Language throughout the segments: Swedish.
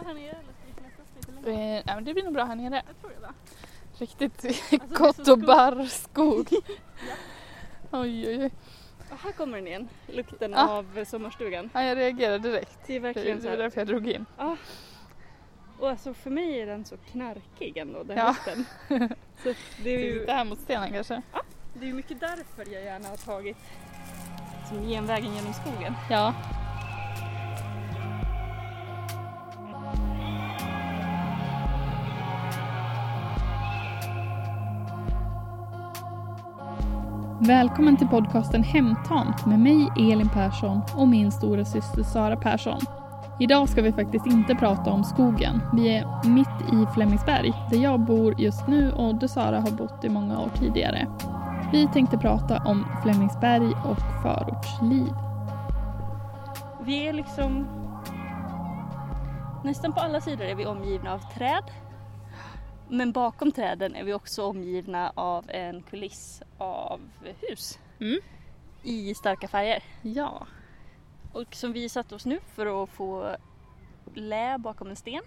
bra här nere eller ska vi klättras lite längre? Eh, men det blir nog bra här nere. Jag tror det va? Riktigt är gott så och skog. barrskog. Oj, oj, oj. Och här kommer den igen, lukten Ja. av sommarstugan. Ja, jag reagerade direkt. Det är verkligen det här. därför jag drog in. Och alltså för mig är den så knarkig ändå, den Ja. lukten. Så det är ju sitta här mot stenen kanske? det är ju mycket därför jag gärna har tagit som genvägen genom skogen. Ja. Välkommen till podcasten Hemtamt med mig Elin Persson och min stora syster Sara Persson. Idag ska vi faktiskt inte prata om skogen. Vi är mitt i Flemingsberg där jag bor just nu och där Sara har bott i många år tidigare. Vi tänkte prata om Flemingsberg och förortsliv. Vi är liksom nästan på alla sidor är vi omgivna av träd. Men bakom träden är vi också omgivna av en kuliss av hus Mm. i starka färger. Ja. Och som vi satt oss nu för att få lä bakom en sten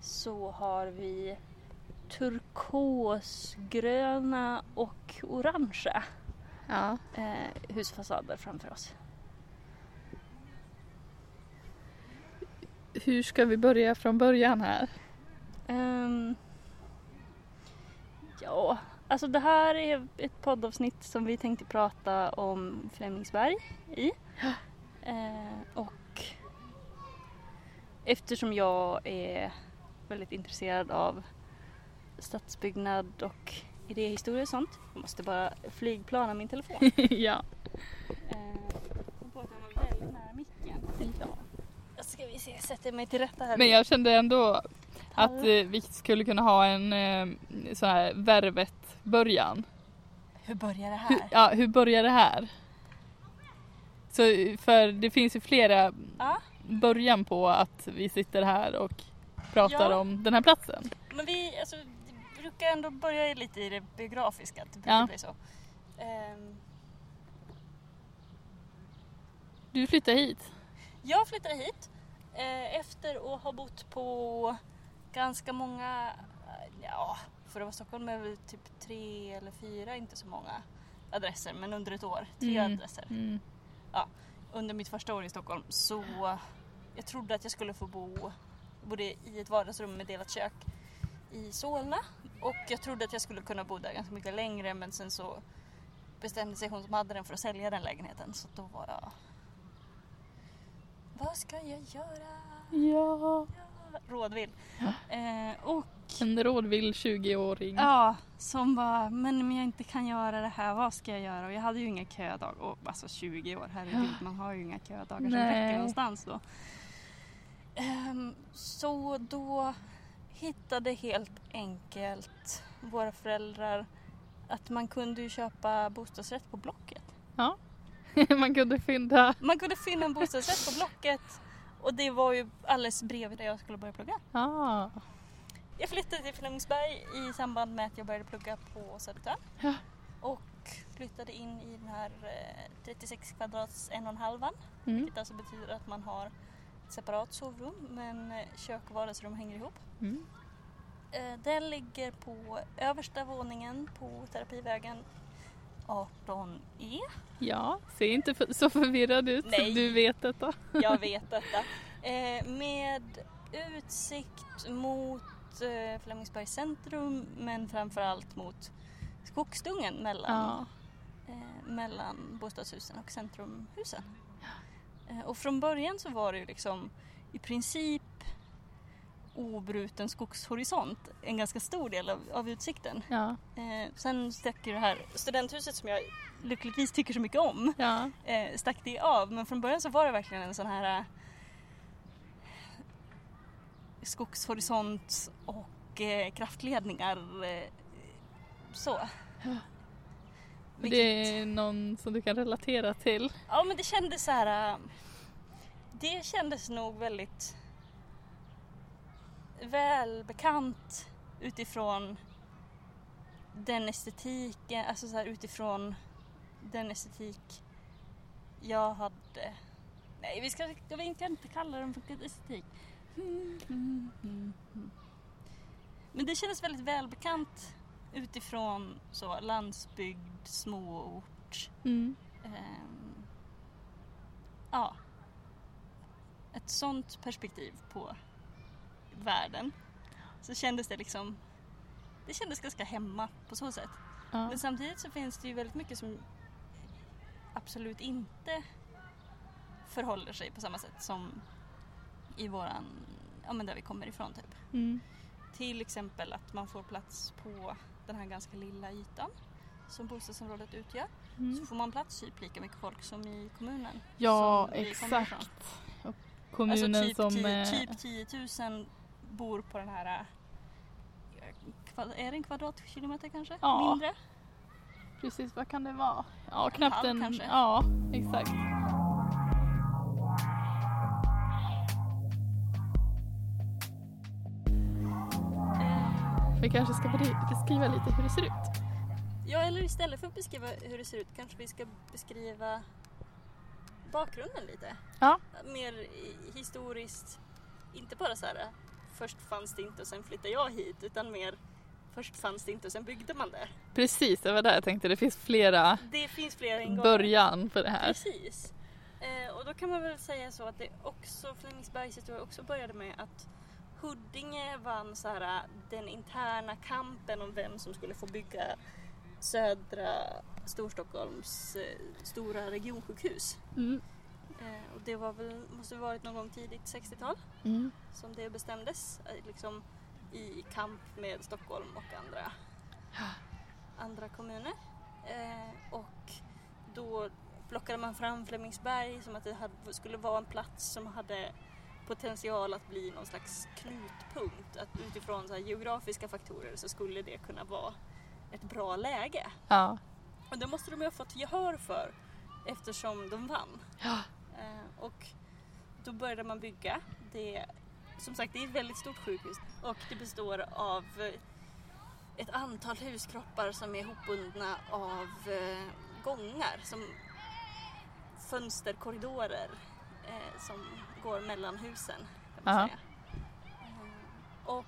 så har vi turkosgröna och orangea ja. eh, husfasader framför oss. Hur ska vi börja från början här? Ehm, ja, alltså det här är ett poddavsnitt som vi tänkte prata om Flemingsberg i. Eh, och eftersom jag är väldigt intresserad av stadsbyggnad och idéhistoria och sånt. Jag måste bara flygplana min telefon. ja. Eh, på att den var väldigt nära micken. ja. Ska vi se, jag sätter mig till rätta här. Men jag kände ändå att eh, vi skulle kunna ha en eh, så här värvet-början. Hur börjar det här? Hur, ja, hur börjar det här? Så, för det finns ju flera Ja. början på att vi sitter här och pratar Ja. om den här platsen. Men vi, alltså, det brukar ändå börja lite i det biografiska. Det brukar Ja. bli så. Ehm, Du flyttar hit. jag flyttade hit eh, efter att ha bott på ganska många, eh, ja, för att vara Stockholm är väl typ tre eller fyra, inte så många adresser, men under ett år, tre Mm. adresser. Mm. Under mitt första år i Stockholm så jag trodde att jag skulle få bo, bodde i ett vardagsrum med delat kök i Solna och jag trodde att jag skulle kunna bo där ganska mycket längre men sen så bestämde sig hon som hade den för att sälja den lägenheten så då var jag Vad ska jag göra? Ja. Ja, rådvill. Eh, och En rådvill 20-åring. ja, som bara, men om jag inte kan göra det här, vad ska jag göra? Och jag hade ju inga ködagar, och alltså 20 år, herregud, man har ju inga ködagar som Nej. räcker någonstans då. Ehm, så då hittade helt enkelt våra föräldrar att man kunde ju köpa bostadsrätt på Blocket. Man kunde fynda. Man kunde finna en bostadsrätt på Blocket och det var ju alldeles bredvid där jag skulle börja plugga. Ah. Jag flyttade till Flemingsberg i samband med att jag började plugga på Södertörn. Ja. Och flyttade in i den här eh, 36 kvadrats en och en halvan. Mm. Vilket alltså betyder att man har ett separat sovrum men eh, kök och vardagsrum hänger ihop. Mm. Eh, Den ligger på översta våningen på Terapivägen 18E. Ja, se inte för, så förvirrad ut Nej. du vet detta. Jag vet detta. Eh, med utsikt mot eh, Flemingsbergs centrum men framförallt mot Skogsdungen mellan, Ja. eh, mellan bostadshusen och centrumhusen. Eh, och från början så var det ju liksom i princip obruten skogshorisont en ganska stor del av, av utsikten. Ja. Eh, sen stack ju det här studenthuset som jag lyckligtvis tycker så mycket om Ja. eh, stack det av. Men från början så var det verkligen en sån här eh, skogshorisont och eh, kraftledningar. Eh, så. Det är någon som du kan relatera till. Ja men det kändes så här. äh, Det kändes nog väldigt välbekant utifrån den estetiken, alltså så här utifrån den estetik jag hade. Nej vi ska, jag vill inte kalla den för estetik. Men det kändes väldigt välbekant utifrån så landsbygd, småort. Mm. ehm, ja. Ett sånt perspektiv på världen. Så kändes det liksom, det kändes ganska hemma på så sätt. Ja. Men samtidigt så finns det ju väldigt mycket som absolut inte förhåller sig på samma sätt som i våran, ja men där vi kommer ifrån typ. Mm. Till exempel att man får plats på den här ganska lilla ytan som bostadsområdet utgör. Så Mm. får man plats typ lika mycket folk som i kommunen. Ja, exakt. Kommunen alltså typ, som... eh, typ 10 000 bor på den här eh, är det en kvadratkilometer kanske? Ja. Mindre? Precis, vad kan det vara? Ja, knappt halv en... kanske? Ja, exakt. Vi kanske ska beskriva lite hur det ser ut. Ja, eller istället för att beskriva hur det ser ut kanske vi ska beskriva bakgrunden lite. Ja. Mer historiskt, inte bara så här först fanns det inte och sen flyttade jag hit utan mer först fanns det inte och sen byggde man det. Precis, det var där jag tänkte. Det finns flera Det finns flera ingångar. början på det här. Precis. Eh, och då kan man väl säga så att det också, Flemingsbergs historia också började med att Huddinge vann så här, den interna kampen om vem som skulle få bygga södra Storstockholms eh, stora regionsjukhus. Mm. Eh, och det var väl, måste ha varit någon gång tidigt 60-tal Mm. som det bestämdes. Eh, liksom i kamp med Stockholm och andra, andra kommuner. Eh, och då plockade man fram Flemingsberg som att det hade, skulle vara en plats som hade potential att bli någon slags knutpunkt. Att utifrån så geografiska faktorer så skulle det kunna vara ett bra läge. Ja. Och det måste de ju ha fått gehör för eftersom de vann. Ja. Eh, och då började man bygga. Det, som sagt, det är ett väldigt stort sjukhus och det består av eh, ett antal huskroppar som är ihopbundna av eh, gångar som fönsterkorridorer som går mellan husen. Kan man säga. Och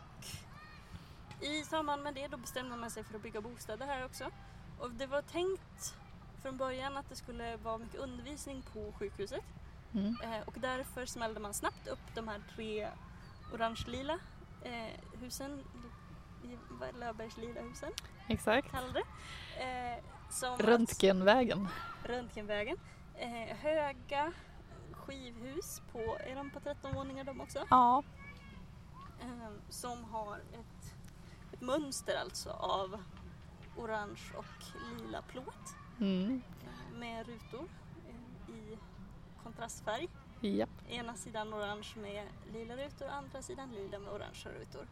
i samband med det då bestämde man sig för att bygga bostäder här också. Och det var tänkt från början att det skulle vara mycket undervisning på sjukhuset. Mm. Eh, och därför smällde man snabbt upp de här tre orange-lila eh, husen, Löfbergslila husen Exakt. kallade det. Eh, som Röntgenvägen. Röntgenvägen. Höga skivhus på, är de på 13 våningar de också? Ja. Som har ett, ett mönster alltså av orange och lila plåt Mm. med rutor kontrastfärg. Japp. Ena sidan orange med lila rutor, andra sidan lila med orangea rutor.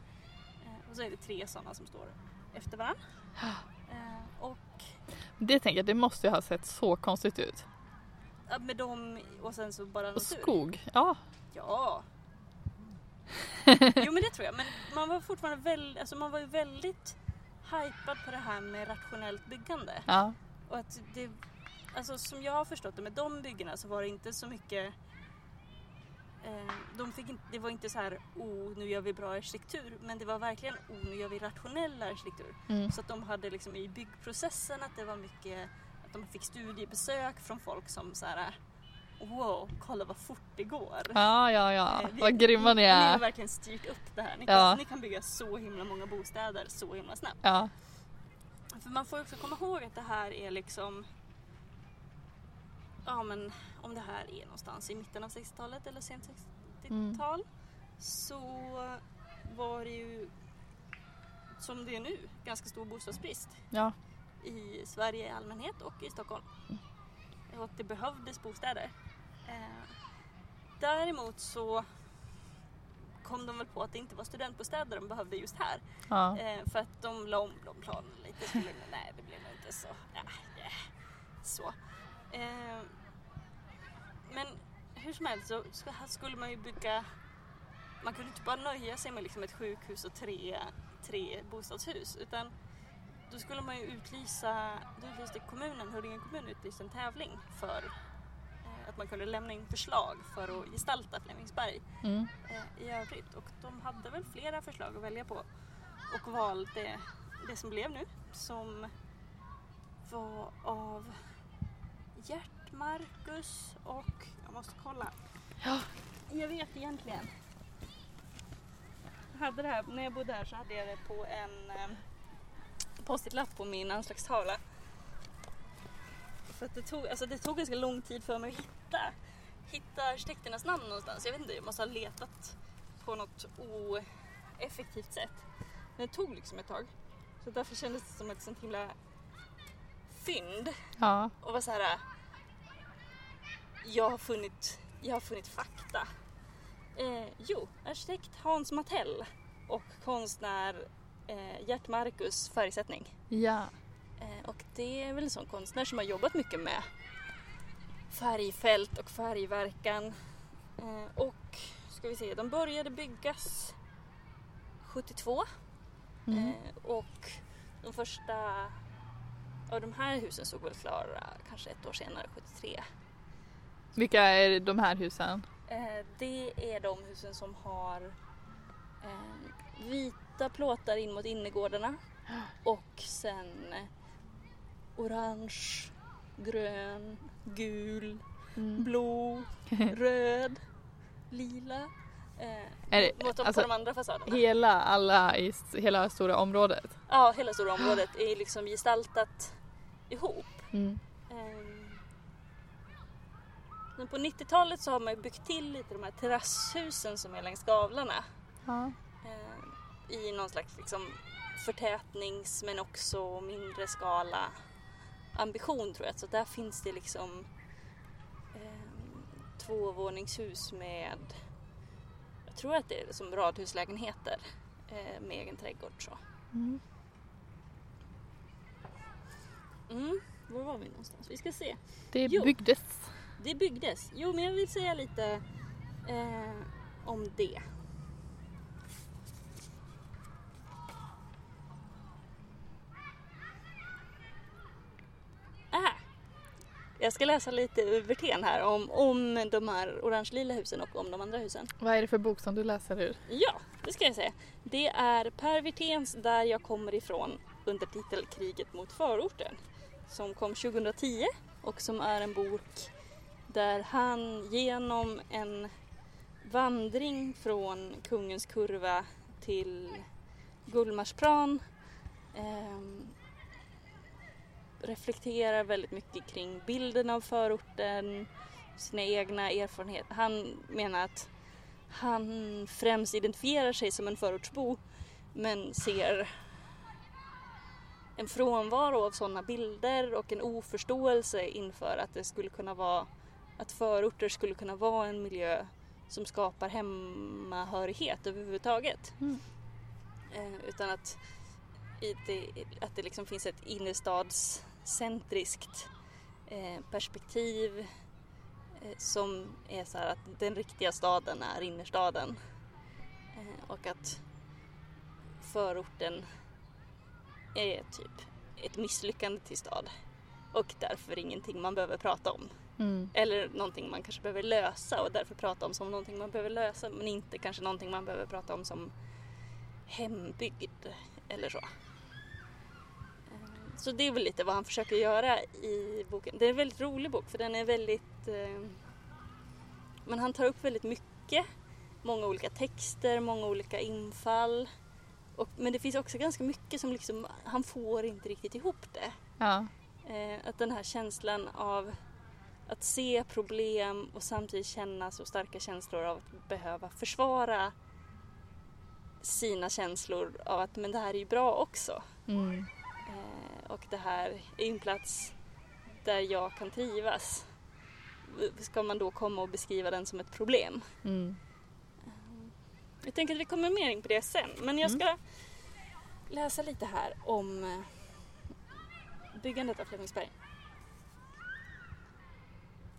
Eh, och så är det tre sådana som står efter varandra. Eh, och Det tänker jag, det måste ju ha sett så konstigt ut. ja, med dem och sen så bara Och natur. skog. Ja. Ja. Jo men det tror jag. Men man var fortfarande väldigt, alltså man var ju väldigt hypad på det här med rationellt byggande. Ja. Och att det, alltså som jag har förstått det med de byggena så var det inte så mycket eh, de fick inte, det var inte så här, oh nu gör vi bra arkitektur, men det var verkligen, oh nu gör vi rationell arkitektur. Mm. Så att de hade liksom i byggprocessen att det var mycket, att de fick studiebesök från folk som så här, wow, kolla vad fort det går. Ja, ja, ja. Eh, vi- Vad grymma ni Ni har är. verkligen styrt upp det här. Ni, Ja. kan, ni kan bygga så himla många bostäder så himla snabbt. Ja. För man får också komma ihåg att det här är liksom Ja men om det här är någonstans i mitten av 60-talet eller sent 60-tal så var det ju som det är nu ganska stor bostadsbrist Ja. i Sverige i allmänhet och i Stockholm. Och att det behövdes bostäder. Eh, däremot så kom de väl på att det inte var studentbostäder de behövde just här. Ja. Eh, för att de la om de planen lite. Skulle, nej, det blev nog inte så. Ja, ja, så. Eh, men hur som helst så skulle man ju bygga man kunde inte bara nöja sig med liksom ett sjukhus och tre, tre bostadshus utan då skulle man ju utlysa, då utlyste kommunen, Huddinge kommun utlyste en tävling för eh, att man kunde lämna in förslag för att gestalta Flemingsberg Mm. eh, i övrigt. Och de hade väl flera förslag att välja på och valde det som blev nu som var av Gert Marcus och jag måste kolla. Ja. Jag vet egentligen. Jag hade det här, när jag bodde här så hade jag det på en eh, post-it-lapp på min anslagstavla. För det tog, alltså det tog ganska lång tid för mig att hitta, hitta arkitekternas namn någonstans. Jag vet inte, jag måste ha letat på något oeffektivt sätt. Men det tog liksom ett tag. Så därför kändes det som ett sånt himla fynd. Ja. Och var så här. Jag har funnit, jag har funnit fakta. Eh, jo, arkitekt Hans Matell och konstnär eh, Gert Marcus färgsättning. Ja. Eh, och det är väl en sån konstnär som har jobbat mycket med färgfält och färgverkan. Eh, och ska vi se, de började byggas 72 Mm. eh, och de första av de här husen såg väl klara kanske ett år senare, 73. Vilka är de här husen? Eh, det är de husen som har eh, vita plåtar in mot innergårdarna och sen orange, grön, gul, Mm. blå, röd, lila. Eh, det- mot de, alltså, på de andra fasaderna. Hela, alla i hela stora området? ja, hela stora området är liksom gestaltat ihop. Mm. Ehm, Men på 90-talet så har man ju byggt till lite de här terrasshusen som är längs gavlarna. Ja. eh, I någon slags liksom förtätnings men också mindre skala ambition tror jag. Så där finns det liksom eh, tvåvåningshus med, jag tror att det är som radhuslägenheter eh, med egen trädgård. Så. Mm. Mm, var var vi någonstans? Vi ska se. Det Jo. byggdes. Det byggdes. Jo, men jag vill säga lite eh, om det. Ah, jag ska läsa lite ur Werthén här om, om de här orange-lila husen och om de andra husen. Vad är det för bok som du läser ur? Ja, det ska jag säga. Det är Per Wirténs Där jag kommer ifrån under titel Kriget mot förorten som kom 2010 och som är en bok där han genom en vandring från Kungens kurva till Gullmarsplan eh, reflekterar väldigt mycket kring bilden av förorten, sina egna erfarenheter. Han menar att han främst identifierar sig som en förortsbo men ser en frånvaro av sådana bilder och en oförståelse inför att det skulle kunna vara att förorter skulle kunna vara en miljö som skapar hemmahörighet överhuvudtaget. Mm. Eh, utan att, det, att det liksom finns ett innerstadscentriskt eh, perspektiv eh, som är så här att den riktiga staden är innerstaden. Och att förorten är typ ett misslyckande till stad. Och därför ingenting man behöver prata om. Mm. Eller någonting man kanske behöver lösa och därför prata om som någonting man behöver lösa men inte kanske någonting man behöver prata om som hembygd eller så. Eh, Så det är väl lite vad han försöker göra i boken. Det är en väldigt rolig bok för den är väldigt... eh, Men han tar upp väldigt mycket. Många olika texter, många olika infall. Och, men det finns också ganska mycket som liksom, han får inte riktigt ihop det. Ja. Eh, att den här känslan av att se problem och samtidigt känna så starka känslor av att behöva försvara sina känslor av att men det här är ju bra också. Mm. Eh, och det här är en plats där jag kan trivas. Ska man då komma och beskriva den som ett problem? Mm. Jag tänker att vi kommer mer in på det sen men jag ska läsa lite här om eh, byggandet av Flemingsberg.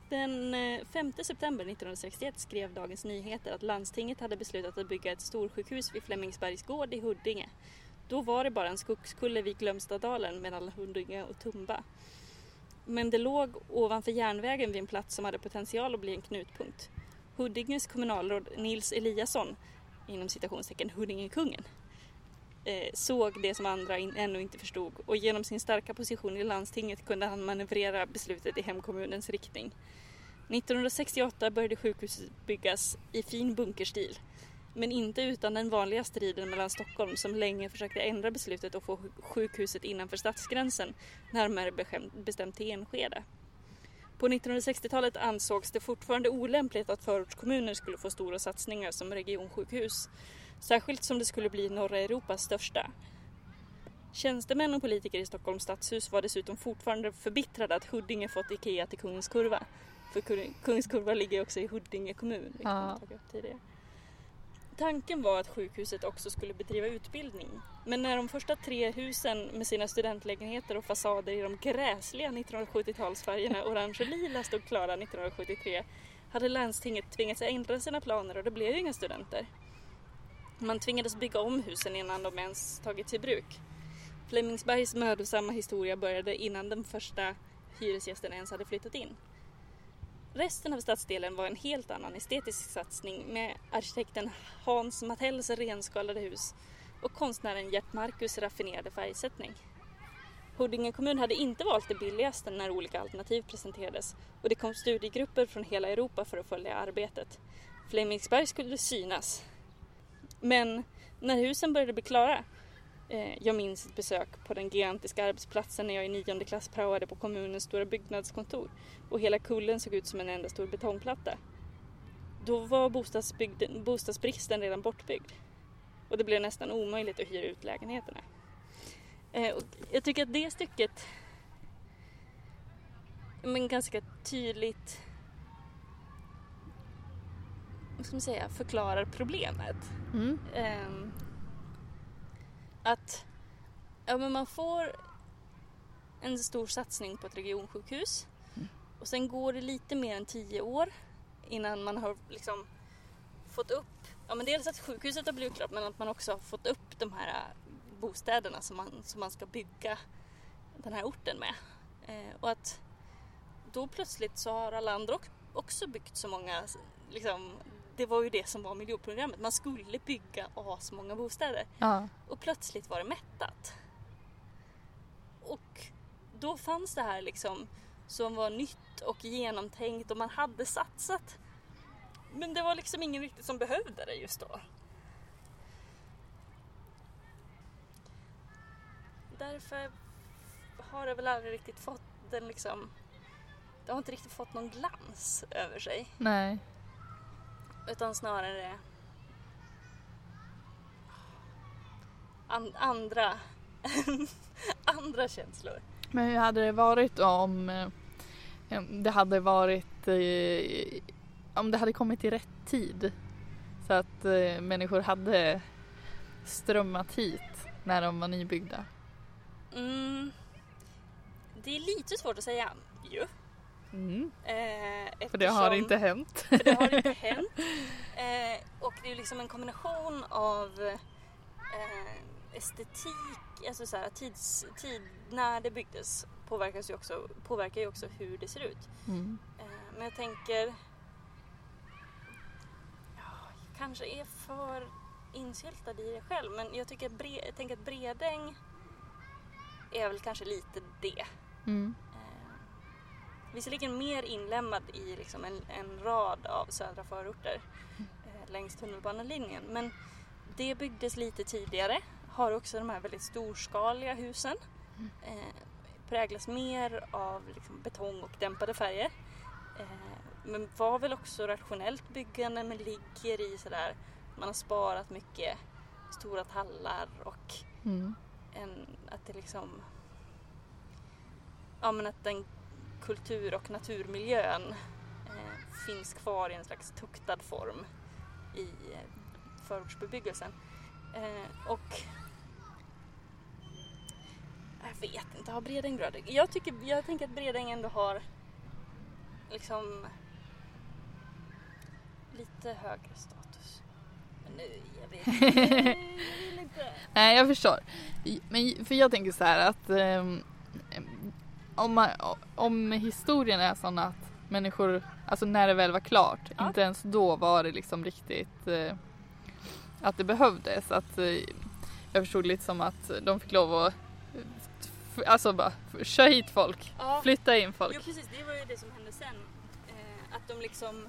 Den eh, 5 september 1961 skrev Dagens Nyheter att landstinget hade beslutat att bygga ett storsjukhus vid Flemingsbergs gård i Huddinge. Då var det bara en skogskulle vid Glömstadalen mellan Huddinge och Tumba. Men det låg ovanför järnvägen vid en plats som hade potential att bli en knutpunkt. Huddinges kommunalråd Nils Eliasson, inom citationstecken Huddingekungen, eh, såg det som andra in, ännu inte förstod och genom sin starka position i landstinget kunde han manövrera beslutet i hemkommunens riktning. 1968 började sjukhuset byggas i fin bunkerstil men inte utan den vanliga striden mellan Stockholm som länge försökte ändra beslutet och få sjukhuset innanför stadsgränsen, närmare bestämt till Enskede. På 1960-talet ansågs det fortfarande olämpligt att förortskommuner skulle få stora satsningar som regionsjukhus, särskilt som det skulle bli norra Europas största. Tjänstemän och politiker i Stockholms stadshus var dessutom fortfarande förbittrade att Huddinge fått IKEA till Kungens Kurva. För Kungens Kurva ligger också i Huddinge kommun. Ja. Tanken var att sjukhuset också skulle bedriva utbildning. Men när de första tre husen med sina studentlägenheter och fasader i de gräsliga 1970-talsfärgerna orange och lila stod klara 1973 hade landstinget tvingats ändra sina planer och det blev ju inga studenter. Man tvingades bygga om husen innan de ens tagits i bruk. Flemingsbergs mödosamma historia började innan den första hyresgästen ens hade flyttat in. Resten av stadsdelen var en helt annan estetisk satsning med arkitekten Hans Mattells renskalade hus och konstnären Gert Marcus raffinerade färgsättning. Huddinge kommun hade inte valt det billigaste när olika alternativ presenterades och det kom studiegrupper från hela Europa för att följa arbetet. Flemingsberg skulle synas. Men när husen började bli klara Eh, jag minns ett besök på den gigantiska arbetsplatsen när jag i nionde klass praoade på kommunens stora byggnadskontor och hela kullen såg ut som en enda stor betongplatta. Då var bostadsbristen redan bortbyggd och det blev nästan omöjligt att hyra ut lägenheterna. Eh, och jag tycker att det stycket men ganska tydligt vad ska man säga, förklarar problemet. Mm. Um, att ja, men man får en stor satsning på ett regionsjukhus mm. och sen går det lite mer än tio år innan man har liksom fått upp, ja men dels att sjukhuset har blivit klart men att man också har fått upp de här bostäderna som man, som man ska bygga den här orten med. Eh, och att då plötsligt så har alla andra också byggt så många liksom, det var ju det som var miljonprogrammet. Man skulle bygga asmånga bostäder. Ja. Och plötsligt var det mättat. Och då fanns det här liksom som var nytt och genomtänkt och man hade satsat. Men det var liksom ingen riktigt som behövde det just då. Därför har det väl aldrig riktigt fått den liksom... Det har inte riktigt fått någon glans över sig. Nej. Utan snarare an andra, andra känslor. Men hur hade det varit om eh, det hade varit eh, om det hade kommit i rätt tid? Så att eh, människor hade strömmat hit när de var nybyggda? Mm, det är lite svårt att säga ju. Mm. Eh, för det har inte hänt. För det har inte hänt. Eh, och det är liksom en kombination av eh, estetik, alltså så här, tids, tid när det byggdes påverkas ju också, påverkar ju också hur det ser ut. Mm. Eh, men jag tänker, ja, kanske är för insyltad i det själv men jag, tycker jag tänker att Bredäng är väl kanske lite det. Mm visserligen mer inlämnad i liksom en, en rad av södra förorter eh, längs tunnelbanelinjen. Men det byggdes lite tidigare, har också de här väldigt storskaliga husen. Eh, präglas mer av liksom betong och dämpade färger. Eh, men var väl också rationellt byggande men ligger i sådär, man har sparat mycket stora tallar och mm. en, att det liksom ja men att den kultur och naturmiljön eh, finns kvar i en slags tuktad form i eh, förortsbebyggelsen. Eh, och jag vet inte, har Bredäng bra? Jag, tycker, jag tänker att Bredäng ändå har liksom lite högre status. Men nu, jag vet inte. Nej, jag förstår. Men för jag tänker så här att ehm, om, man, om historien är sån att människor, alltså när det väl var klart, Ja. inte ens då var det liksom riktigt eh, att det behövdes. Att, eh, jag förstod lite som att de fick lov att eh, Alltså bara, kör hit folk, Ja. flytta in folk. Jo precis, det var ju det som hände sen. Eh, att de liksom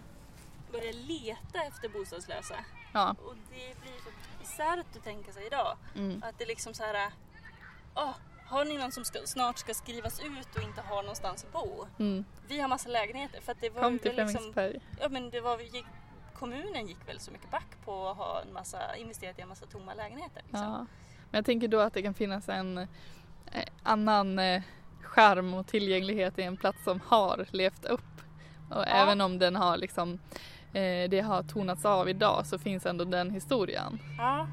började leta efter bostadslösa. Ja. Och det blir så bisarrt att tänka sig idag. Mm. Att det liksom så här. "Åh, har ni någon som ska, snart ska skrivas ut och inte har någonstans att bo? Mm. Vi har massa lägenheter. För att det var Kom till liksom, ja, men det var, gick, kommunen gick väl så mycket back på att ha en massa, investerat i en massa tomma lägenheter. Liksom. Ja. Men jag tänker då att det kan finnas en eh, annan eh, charm och tillgänglighet i en plats som har levt upp. Och även om den har liksom eh, det har tonats av idag så finns ändå den historien. Ja,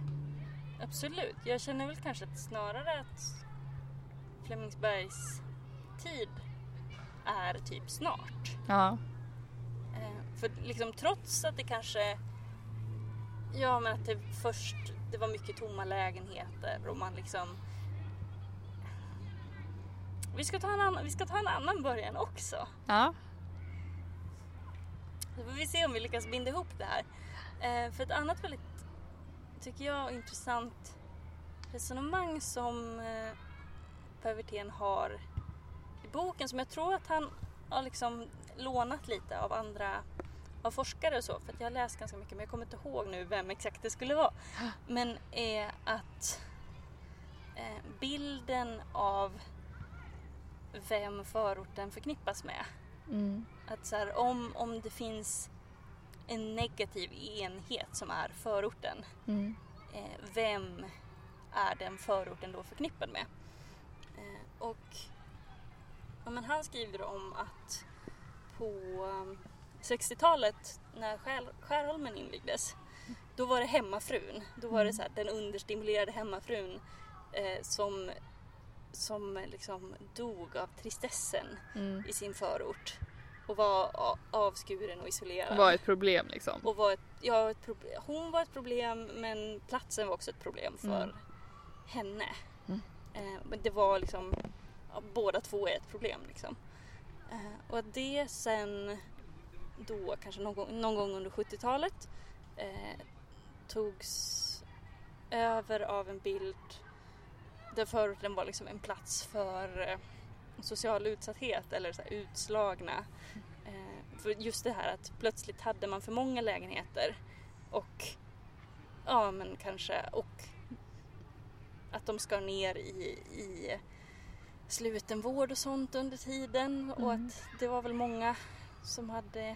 absolut. Jag känner väl kanske att snarare att Flemingsbergs tid är typ snart. Ja. Eh, för liksom trots att det kanske, ja men att det först, det var mycket tomma lägenheter och man liksom vi ska, ta en annan, vi ska ta en annan början också. Ja. Så får vi se om vi lyckas binda ihop det här. Eh, för ett annat väldigt, tycker jag, intressant resonemang som eh, Per har i boken som jag tror att han har liksom lånat lite av andra av forskare och så. För att jag har läst ganska mycket men jag kommer inte ihåg nu vem exakt det skulle vara. Men är att eh, bilden av vem förorten förknippas med Mm. att så här, om, om det finns en negativ enhet som är förorten, Mm. eh, vem är den förorten då förknippad med? Och ja, men han skriver om att på um, 60-talet när Skär, Skärholmen invigdes, då var det hemmafrun. Då var det så här, den understimulerade hemmafrun eh, som, som liksom dog av tristessen Mm. i sin förort och var avskuren och isolerad. Var ett problem liksom. och var ett, ja, ett proble- hon var ett problem men platsen var också ett problem för Mm. henne. Eh, men det var liksom, ja, båda två är ett problem liksom. Eh, och att det sen då kanske någon gång, någon gång under 70-talet eh, togs över av en bild där förorten var liksom en plats för eh, social utsatthet eller så här utslagna. Eh, för just det här att plötsligt hade man för många lägenheter och ja men kanske och att de skar ner i, i slutenvård och sånt under tiden och Mm. att det var väl många som hade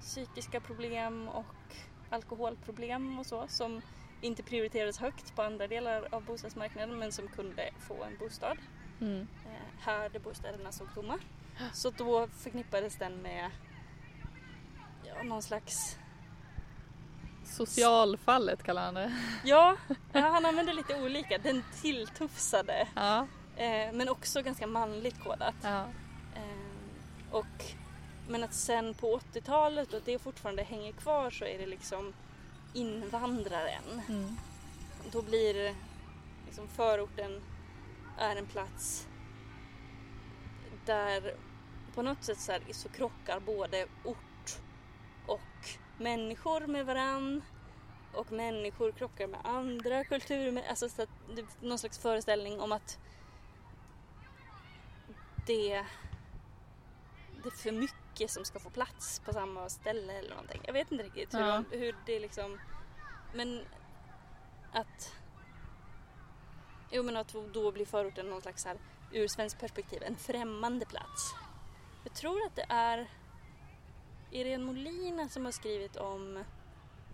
psykiska problem och alkoholproblem och så som inte prioriterades högt på andra delar av bostadsmarknaden men som kunde få en bostad Mm. eh, här där bostäderna såg tomma. Så då förknippades den med ja, någon slags... Socialfallet kallar han det. Ja, han använde lite olika. Den tilltufsade Ja. eh, men också ganska manligt kodat. ja. Eh, och, men att sen på 80-talet och det fortfarande hänger kvar så är det liksom invandraren. Mm. Då blir liksom förorten är en plats där på något sätt så, här, så krockar både ort och människor med varann och människor krockar med andra kulturer. Alltså så att det någon slags föreställning om att det, det är för mycket som ska få plats på samma ställe eller någonting. Jag vet inte riktigt hur, Ja. de, hur det liksom... Men att... Jo men att då blir förorten någon slags här, ur svenskt perspektiv en främmande plats. Jag tror att det är Irene Molina som har skrivit om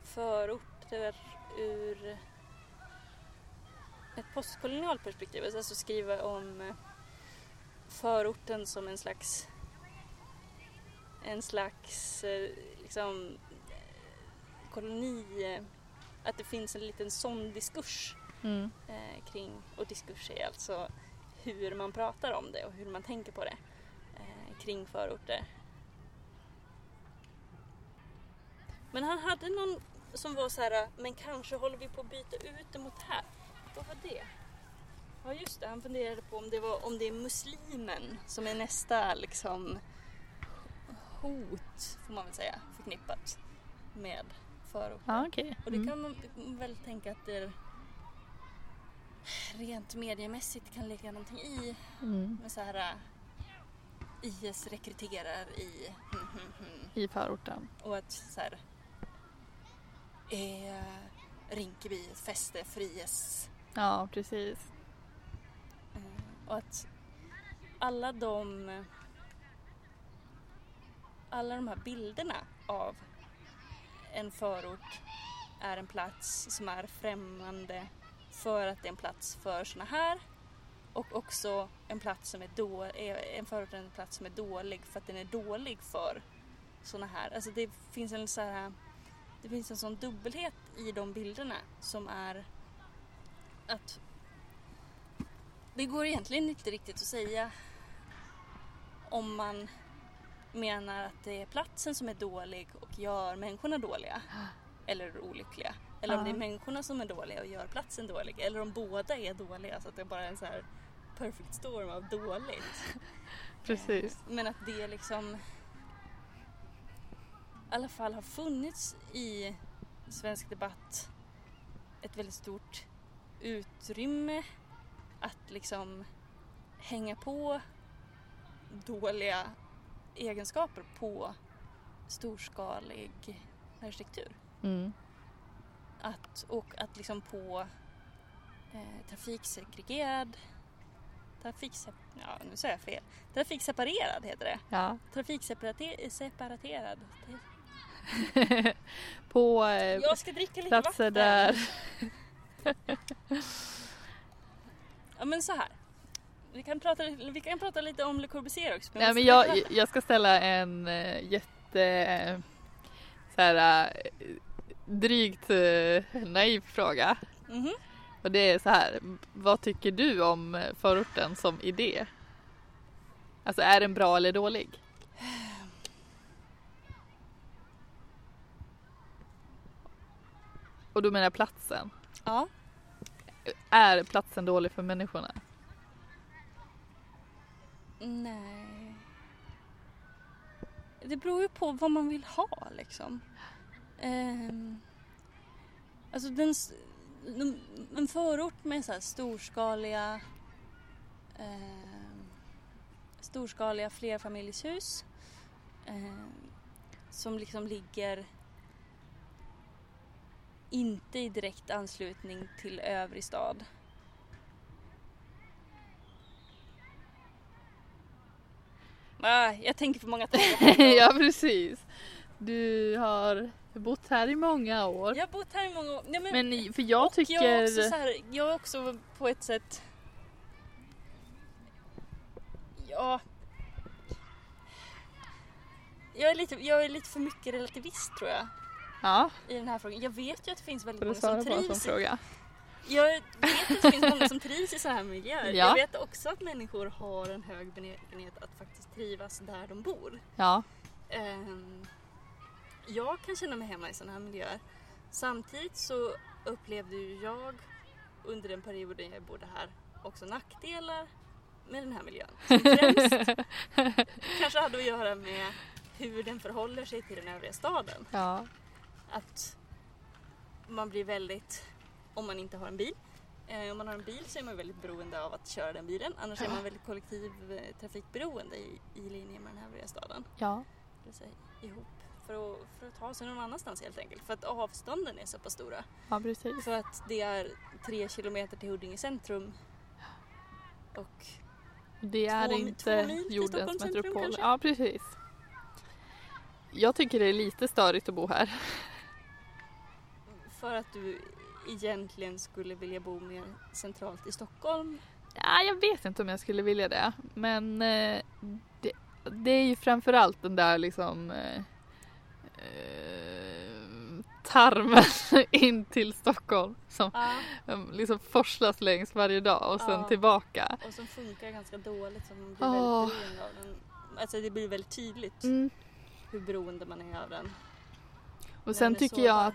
förorter ur ett postkolonialt perspektiv. Alltså skriva om förorten som en slags en slags eh, liksom koloni att det finns en liten sån diskurs Mm. eh, kring, och diskurs är alltså hur man pratar om det och hur man tänker på det eh, kring förorter. Men han hade någon som var så här, men kanske håller vi på att byta ut det mot det här. Vad var det? Ja just det, han funderade på om det, var, om det är muslimen som är nästa liksom hot, får man väl säga, förknippat med förorten. Ja, okej. Och det Mm. kan man väl tänka att det rent mediemässigt kan ligga någonting i. Mm. Med så här äh, IS rekryterar i hmm. I förorten. och att så här är Rinkeby fäste för IS Ja, precis. Eh, Och att alla de alla de här bilderna av en förort är en plats som är främmande för att det är en plats för såna här och också en plats som är då, är- en förort är en plats som är dålig för att den är dålig för såna här. Alltså det finns en så här det finns en sån dubbelhet i de bilderna som är att det går egentligen inte riktigt att säga om man menar att det är platsen som är dålig och gör människorna dåliga eller olyckliga. Eller om det är människorna som är dåliga och gör platsen dålig. Eller om båda är dåliga så att det bara är en så här perfect storm av dåligt. Precis. Men att det liksom i alla fall har funnits i svensk debatt ett väldigt stort utrymme att liksom hänga på dåliga egenskaper på storskalig arkitektur. Mm. Att, och att liksom på eh, trafiksegregerad Trafiksep... Ja, nu säger jag fel. Trafikseparerad heter det. Ja. Trafikseparerad. På eh, Jag ska dricka lite platser där... Ja men så här. Vi kan prata, vi kan prata lite om Le Corbusier också. Nej, men måste jag, dricka vatten. jag ska ställa en eh, jätte... eh, Så här, drygt naiv fråga. Mhm. Och det är så här, vad tycker du om förorten som idé? Alltså är den bra eller dålig? Och du menar platsen? Ja. Är platsen dålig för människorna? Nej. Det beror ju på vad man vill ha liksom. Ehm, alltså den, en förort med så storskaliga ehm, storskaliga flerfamiljshus ehm, som liksom ligger inte i direkt anslutning till övrig stad. Ah, jag tänker för många tankar. ja precis. Du har bott här i många år. Jag har bott här i många år. Nej, men, Men för jag tycker... jag, är också så här, jag är också på ett sätt... Ja... Jag är, lite, jag är lite för mycket relativist tror jag Ja, i den här frågan. Jag vet ju att det finns väldigt många som trivs. fråga? Jag vet att det finns många som trivs i sådana här miljöer. Ja. Jag vet också att människor har en hög benägenhet att faktiskt trivas där de bor. Ja. Ehm, jag kan känna mig hemma i sådana här miljöer. Samtidigt så upplevde ju jag under den perioden jag bodde här också nackdelar med den här miljön. Som främst kanske hade att göra med hur den förhåller sig till den övriga staden. ja. Att man blir väldigt, om man inte har en bil, eh, om man har en bil så är man väldigt beroende av att köra den bilen. Annars är man väldigt kollektivtrafikberoende i, i linje med den övriga staden Ja. sig, ihop för att, för att ta sig någon annanstans helt enkelt. För att avstånden är så pass stora. ja, precis. För att det är tre kilometer till Huddinge centrum och Det är Två- inte två mil jordens metropol. Ja, precis. Jag tycker det är lite störigt att bo här. För att du egentligen skulle vilja bo mer centralt i Stockholm. Ja, jag vet inte om jag skulle vilja det. Men eh, det, det är ju framförallt den där liksom eh, eh, tarmen in till Stockholm som Ja. liksom forslas längs varje dag och sen Ja. tillbaka. Och som funkar ganska dåligt man blir Åh. väldigt beroende av den. Alltså det blir väldigt tydligt Mm. hur beroende man är av den. Och sen tycker jag att,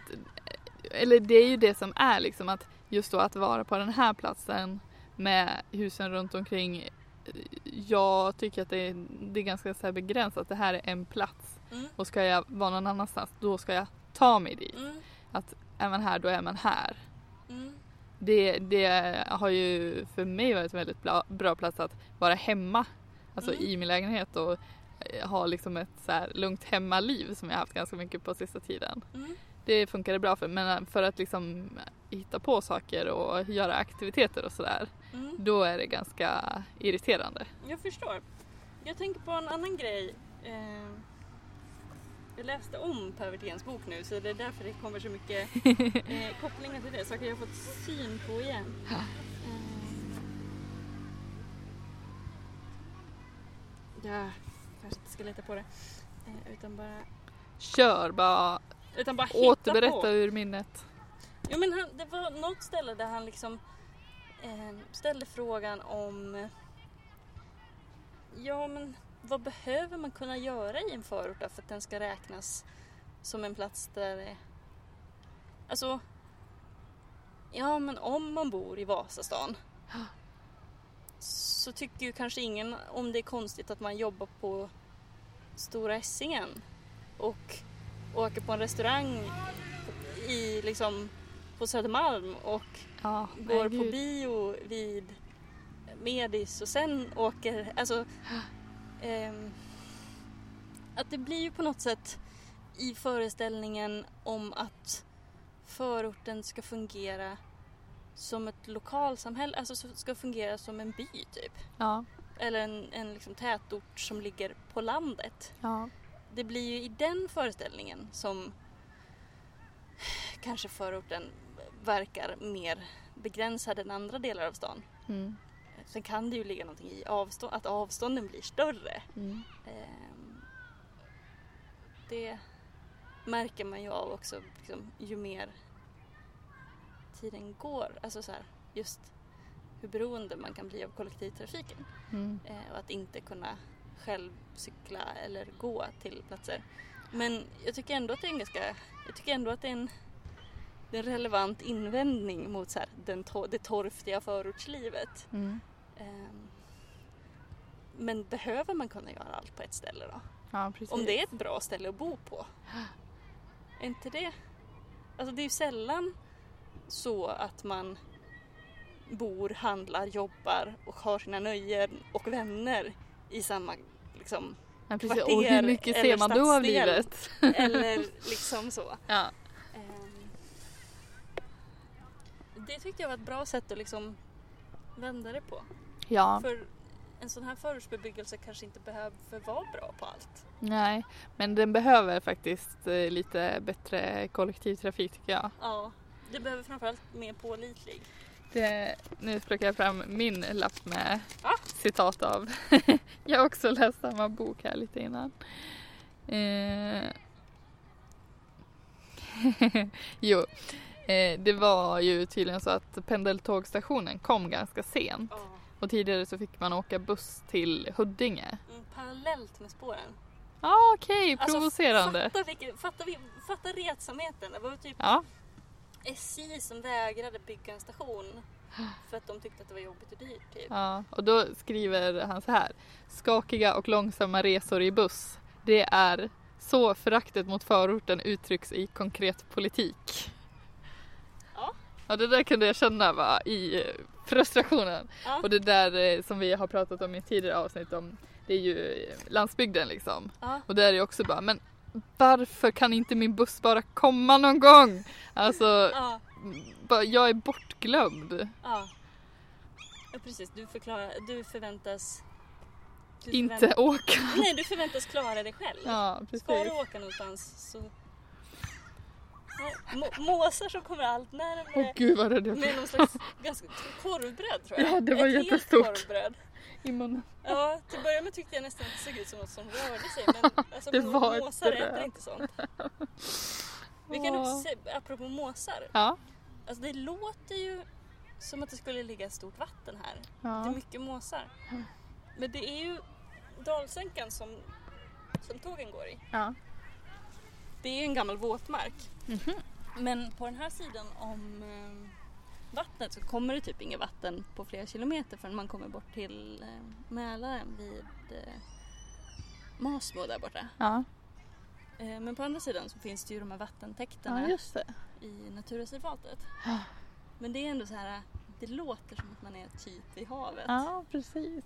eller det är ju det som är liksom att just då att vara på den här platsen med husen runt omkring. Jag tycker att det är, det är ganska så begränsat. Det här är en plats Mm. och ska jag vara någon annanstans då ska jag ta mig dit. Mm. Är man här då är man här. Mm. Det, det har ju för mig varit en väldigt bra, bra plats att vara hemma. Alltså Mm. i min lägenhet och eh, ha liksom ett så lugnt hemmaliv som jag haft ganska mycket på sista tiden. Det funkade bra för men för att liksom hitta på saker och göra aktiviteter och sådär Mm. då är det ganska irriterande. Jag förstår. Jag tänker på en annan grej. Eh, jag läste om Per Wirténs bok nu så det är därför det kommer så mycket eh, kopplingar till det. Saker jag fått syn på igen. Ja. Eh, jag kanske inte ska leta på det. Eh, utan bara, Kör bara, utan bara hitta återberätta på. ur minnet. Jo men han, det var något ställe där han liksom eh, ställde frågan om Ja men vad behöver man kunna göra i en förort för att den ska räknas som en plats där Alltså Ja men om man bor i Vasastan så tycker ju kanske ingen om det är konstigt att man jobbar på Stora Essingen och åker på en restaurang i liksom på Södermalm och Ja, går på bio vid Medis och sen åker, alltså ehm, att det blir ju på något sätt i föreställningen om att förorten ska fungera som ett lokalsamhälle, alltså så- ska fungera som en by typ. Ja, Eller en, en liksom tätort som ligger på landet. ja. Det blir ju i den föreställningen som kanske förorten verkar mer begränsad än andra delar av stan. Mm. Sen kan det ju ligga någonting i avstånd, att avstånden blir större. Mm. Ehm, Det märker man ju av också liksom, ju mer tiden går. Alltså så här, just hur beroende man kan bli av kollektivtrafiken. Mm. eh, och att inte kunna själv cykla eller gå till platser. Men jag tycker ändå att det är en ganska, jag tycker ändå att det är en, det är en relevant invändning mot så här, den to, det torftiga förortslivet. Mm. Ehm, men behöver man kunna göra allt på ett ställe då? Ja. Om det är ett bra ställe att bo på? Är inte det? Alltså det är ju sällan så att man bor, handlar, jobbar och har sina nöjen och vänner i samma liksom, ja, precis. Och hur mycket ser man då av livet? eller liksom så. Ja. Ehm, Det tyckte jag var ett bra sätt att liksom vända det på. ja, För en sån här förortsbebyggelse kanske inte behöver vara bra på allt. nej. Men den behöver faktiskt eh, lite bättre kollektivtrafik tycker jag. Ja, det behöver framförallt mer pålitlig. Det, nu plockar jag fram min lapp med Ah. citat av. jag har också läst samma bok här lite innan. Eh. jo, eh, det var ju tydligen så att pendeltågstationen kom ganska sent. Ja. Och tidigare så fick man åka buss till Huddinge. Mm, parallellt med spåren. Ja ah, okej, Alltså, provocerande. Fatta, vilken, fatta, fatta retsamheten. Det var typ Ja, SJ som vägrade bygga en station för att de tyckte att det var jobbigt och dyrt. Typ. ja, och då skriver han så här. Skakiga och långsamma resor i buss. Det är så föraktet mot förorten uttrycks i konkret politik. Ja. Ja, det där kunde jag känna va, i frustrationen. Ja. Och det där eh, som vi har pratat om i tidigare avsnitt om, det är ju eh, landsbygden liksom. Ja. Och där är det också bara, men varför kan inte min buss bara komma någon gång? Alltså, Ja, jag är bortglömd. ja. ja precis. Du, förklarar, du förväntas... Du Inte förvänt- åka. Nej, du förväntas klara dig själv. Ja, Ska precis. du åka någonstans så... Må- måsar som kommer allt närmare. Åh gud vad rädd jag Med blev. någon slags ganska korvbröd tror jag. Ja, det var Ett helt jättestort. korvbröd. I munnen. Ja, till att börja med tyckte jag nästan att det såg ut som något som rörde sig men alltså, Det var måsar äter inte sånt. Vi kan också se, apropå måsar, Ja. alltså det låter ju som att det skulle ligga stort vatten här. Det är ja. mycket måsar. Men det är ju dalsänkan som, som tågen går i. ja. Det är ju en gammal våtmark. Mhm. Men på den här sidan om, eh, vattnet så kommer det typ inget vatten på flera kilometer förrän man kommer bort till eh, Mälaren vid eh, Masmo där borta. Ja, Eh, men på andra sidan så finns det ju de här vattentäkterna ja i naturreservatet. Ja. Men det är ändå så här, det låter som att man är typ vid havet. Ja, precis.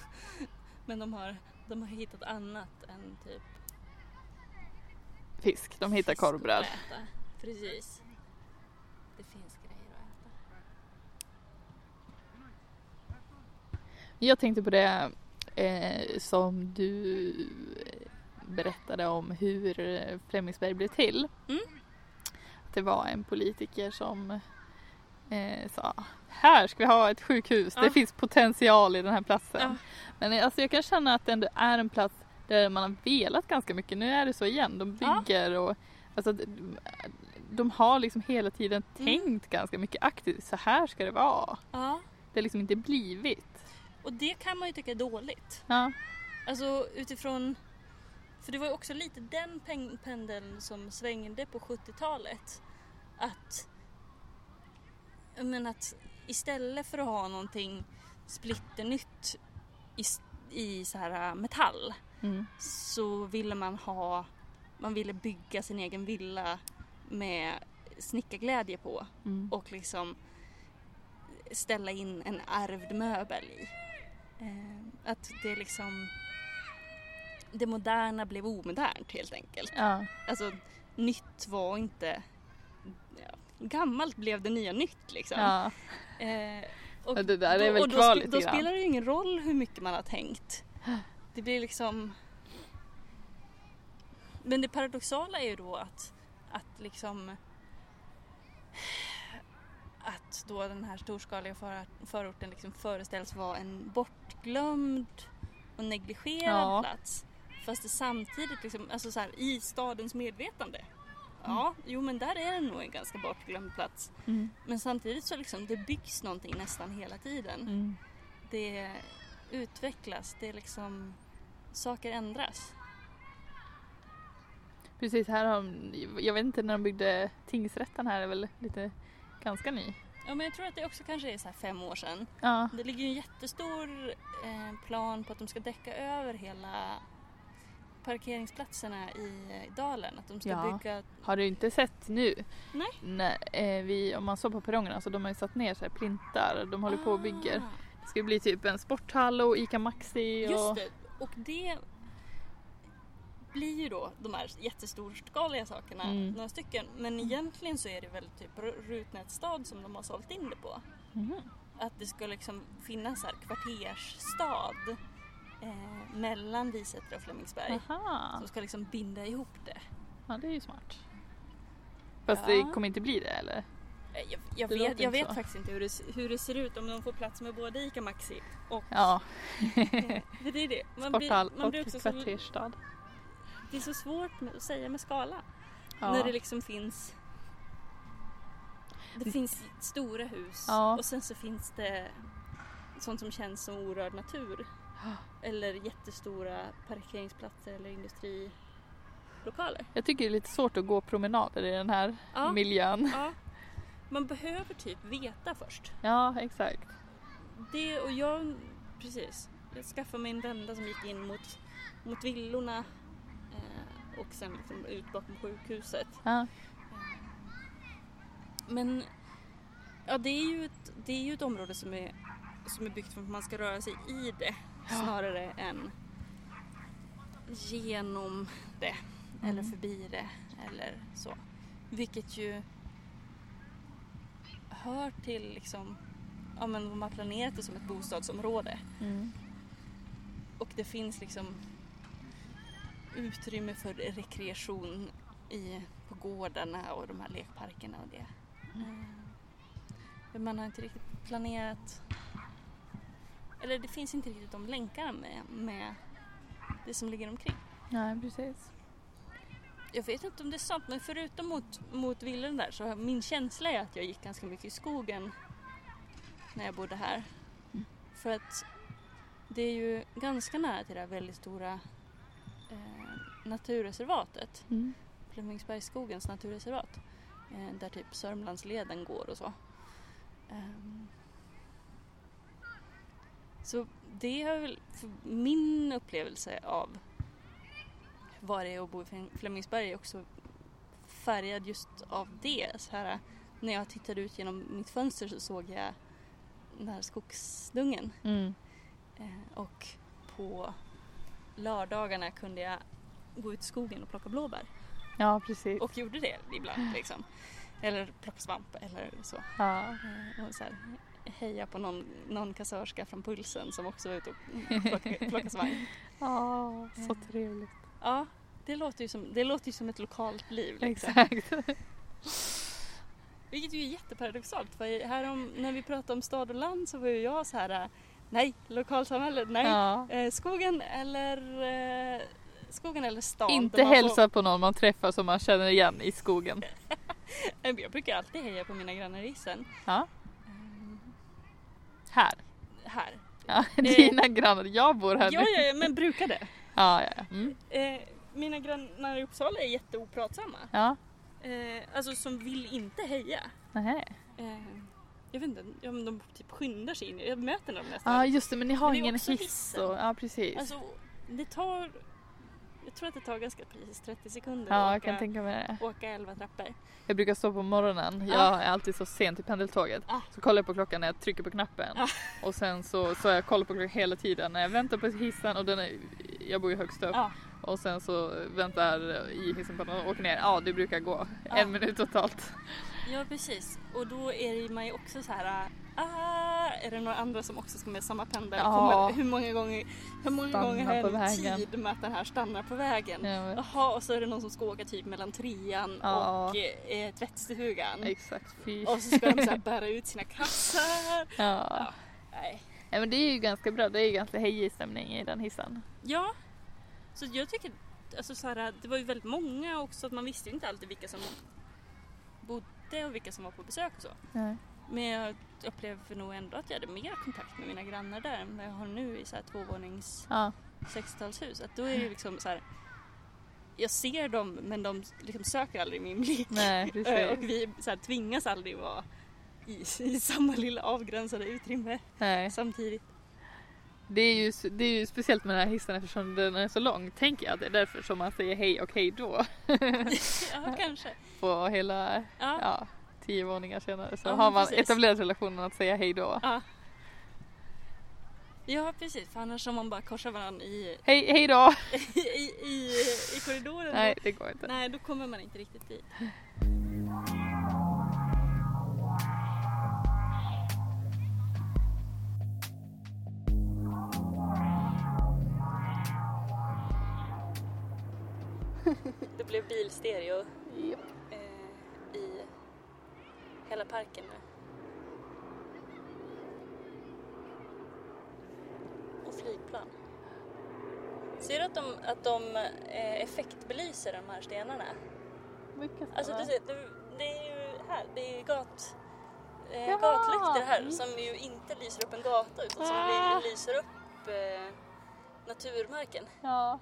Men de har, de har hittat annat än typ Fisk, de hittar korvbröd. Precis. Det finns Jag tänkte på det eh, som du berättade om hur eh, Flemingsberg blev till. Mm. Att det var en politiker som eh, sa här ska vi ha ett sjukhus, Ja. det finns potential i den här platsen. Ja. Men eh, alltså, jag kan känna att det ändå är en plats där man har velat ganska mycket. Nu är det så igen, de Ja. bygger och alltså, de har liksom hela tiden Mm. tänkt ganska mycket aktivt, så här ska det vara. Ja, Det har liksom inte blivit. Och det kan man ju tycka är dåligt. Ja. Alltså utifrån... För det var ju också lite den pen- pendeln som svängde på 70-talet. Att... Menar att istället för att ha någonting splitternytt i, i så här äh, metall Mm. så ville man ha... Man ville bygga sin egen villa med snickarglädje på Mm. och liksom ställa in en ärvd möbel i. Eh, att det liksom... Det moderna blev omodernt helt enkelt. Ja. Alltså nytt var inte... Ja, gammalt blev det nya nytt liksom. ja. Eh, och det där är väl då, kvar då grann. spelar det ju ingen roll hur mycket man har tänkt. Det blir liksom... Men det paradoxala är ju då att, att liksom att då den här storskaliga för, förorten liksom föreställs vara en bortglömd och negligerad Ja. plats. Fast det samtidigt liksom, alltså så här, i stadens medvetande. Ja, jo men där är det nog en ganska bortglömd plats. Mm. Men samtidigt så liksom, det byggs någonting nästan hela tiden. Mm. Det utvecklas, det är liksom, saker ändras. Precis, här har jag vet inte när de byggde tingsrätten här är väl lite ganska ny. Ja men jag tror att det också kanske är så fem år sedan. Ja, Det ligger ju en jättestor eh, plan på att de ska däcka över hela parkeringsplatserna i eh, dalen. Att de ska Ja. bygga... har du inte sett nu? Nej. När, eh, vi, om man såg på perrongerna så de har ju satt ner så här plintar, de håller på och bygger. Ah, Det ska bli typ en sporthall och ICA Maxi och... Just det, och det blir ju då de här jättestorskaliga sakerna, Mm. några stycken. Men egentligen så är det väl typ Rutnätsstad som de har sålt in det på. Mhm. Att det ska liksom finnas här kvartersstad eh, mellan Visättra och Flemingsberg. Aha, Som ska liksom binda ihop det. ja det är ju smart. Fast Ja. det kommer inte bli det eller? Eh, Jag, jag vet, jag vet så. faktiskt inte hur det, hur det ser ut om de får plats med både ICA Maxi och... Ja, eh, det är det. Man blir, sporthall man och blir också så, kvartersstad. Det är så svårt att säga med skala. Ja. När det liksom finns Det finns stora hus Ja. och sen så finns det sånt som känns som orörd natur. Eller jättestora parkeringsplatser eller industrilokaler. Jag tycker det är lite svårt att gå promenader i den här Ja. miljön. Ja, man behöver typ veta först. Ja, exakt. Det och jag, precis. Jag skaffade mig en vända som gick in mot, mot villorna och sen liksom ut bakom sjukhuset. Ja. Men ja, det är ju ett, det är ju ett område som är, som är byggt för att man ska röra sig i det snarare än genom det eller Mm. förbi det eller så. Vilket ju hör till liksom, ja men de har planerat det som ett bostadsområde Mm. och det finns liksom utrymme för rekreation i, på gårdarna och de här lekparkerna och det. Eh, Men man har inte riktigt planerat eller det finns inte riktigt de länkarna med, med det som ligger omkring. Nej, precis. Jag vet inte om det är sant men förutom mot, mot villan där så min känsla är att jag gick ganska mycket i skogen när jag bodde här. Mm. För att det är ju ganska nära till det här väldigt stora eh, naturreservatet. Mm. Flemingsbergsskogens naturreservat. Eh, där typ Sörmlandsleden går och så. Ehm, så det är väl min upplevelse av vad det är att bo i Flem- Flemingsberg är också färgad just av det. Så här, när jag tittade ut genom mitt fönster så såg jag den här skogsdungen Mm. Eh, och på lördagarna kunde jag gå ut i skogen och plocka blåbär. Ja, precis. Och gjorde det ibland liksom. Eller plocka svamp eller så. Ja. Eh, Och så här, heja på någon, någon kassörska från Pulsen som också var ute och plockade, plockade svamp. Ja, så Mm. trevligt. Ja, det låter ju som, det låter ju som ett lokalt liv. Liksom. Exakt. Vilket ju är jätteparadoxalt för här om, när vi pratade om stad och land så var ju jag så här nej, lokalsamhälle, nej. Ja. Eh, skogen eller eh, skogen eller stan. Inte hälsa på någon man träffar som man känner igen i skogen. Eh, Jag brukar alltid heja på mina grannar i isen. Ja. Eh, Här. här. Ja, dina grannar. Jag bor här Ja, nu. ja, ja, men brukade. Ja, ja, ja. Mm. Eh, mina grannar i Uppsala är jätteopratsamma. Ja. Eh, alltså som vill inte heja. Nähä. Eh, jag vet inte, ja, men de typ skyndar sig in. Jag möter dem nästan. Ja, just det. Men ni har Men det ingen hiss. hissen. Och, ja, precis. Alltså det tar, jag tror att det tar ganska precis 30 sekunder ja, att jag kan åka, tänka mig det. åka 11 trappor. Jag brukar stå på morgonen. Jag Ja. är alltid så sent till pendeltåget. Ja. Så kollar jag på klockan när jag trycker på knappen. Ja. Och sen så, så jag kollar på klockan hela tiden när jag väntar på hissen och den är, jag bor ju högst upp. Och sen så väntar i hissen på att åker ner. Ja, det brukar gå en minut totalt. Ja precis och då är man ju också så här. Ah, är det några andra som också ska med samma pendel? Ja. Kommer, hur många gånger, hur många gånger har jag tid med att den här stannar på vägen? Ja, Jaha, och så är det någon som ska åka typ mellan trean Ja. och eh, tvättstugan. exakt, fy. Och så ska de så här bära ut sina kassar. Ja. Nej. ja, men det är ju ganska bra. Det är ju ganska hejig stämning i den hissen. Ja, så jag tycker, alltså så här, det var ju väldigt många också att man visste ju inte alltid vilka som bodde och vilka som var på besök och så. Nej. Men jag upplever nog ändå att jag hade mer kontakt med mina grannar där än vad jag har nu i så här tvåvånings Ja. 60-talshus. Att då är det liksom så här, jag ser dem men de liksom söker aldrig min blick. Nej, Eh, och vi så här, tvingas aldrig vara i, i samma lilla avgränsade utrymme Nej. samtidigt. Det är, ju, det är ju speciellt med den här hissen eftersom den är så lång. Tänker jag att det är därför som man säger hej och hej då. Ja, kanske. På hela, Ja. ja, tio våningar senare så Ja, har man precis. etablerat relationen att säga hej då. Ja. Ja precis, för annars om man bara korsar varandra i, Hej, hej då! i, i, i korridoren Nej, det går inte. nej, då kommer man inte riktigt dit. Det blev bilstereo eh, i hela parken nu. Och flygplan. Ser du att de, att de eh, effektbelyser de här stenarna? Mycket Alltså du ser, det, det är ju här, det är gat, eh, Jaha. gatlyktor här som ju inte lyser upp en gata utan som Ah. ly- lyser upp eh, naturmarken. Ja.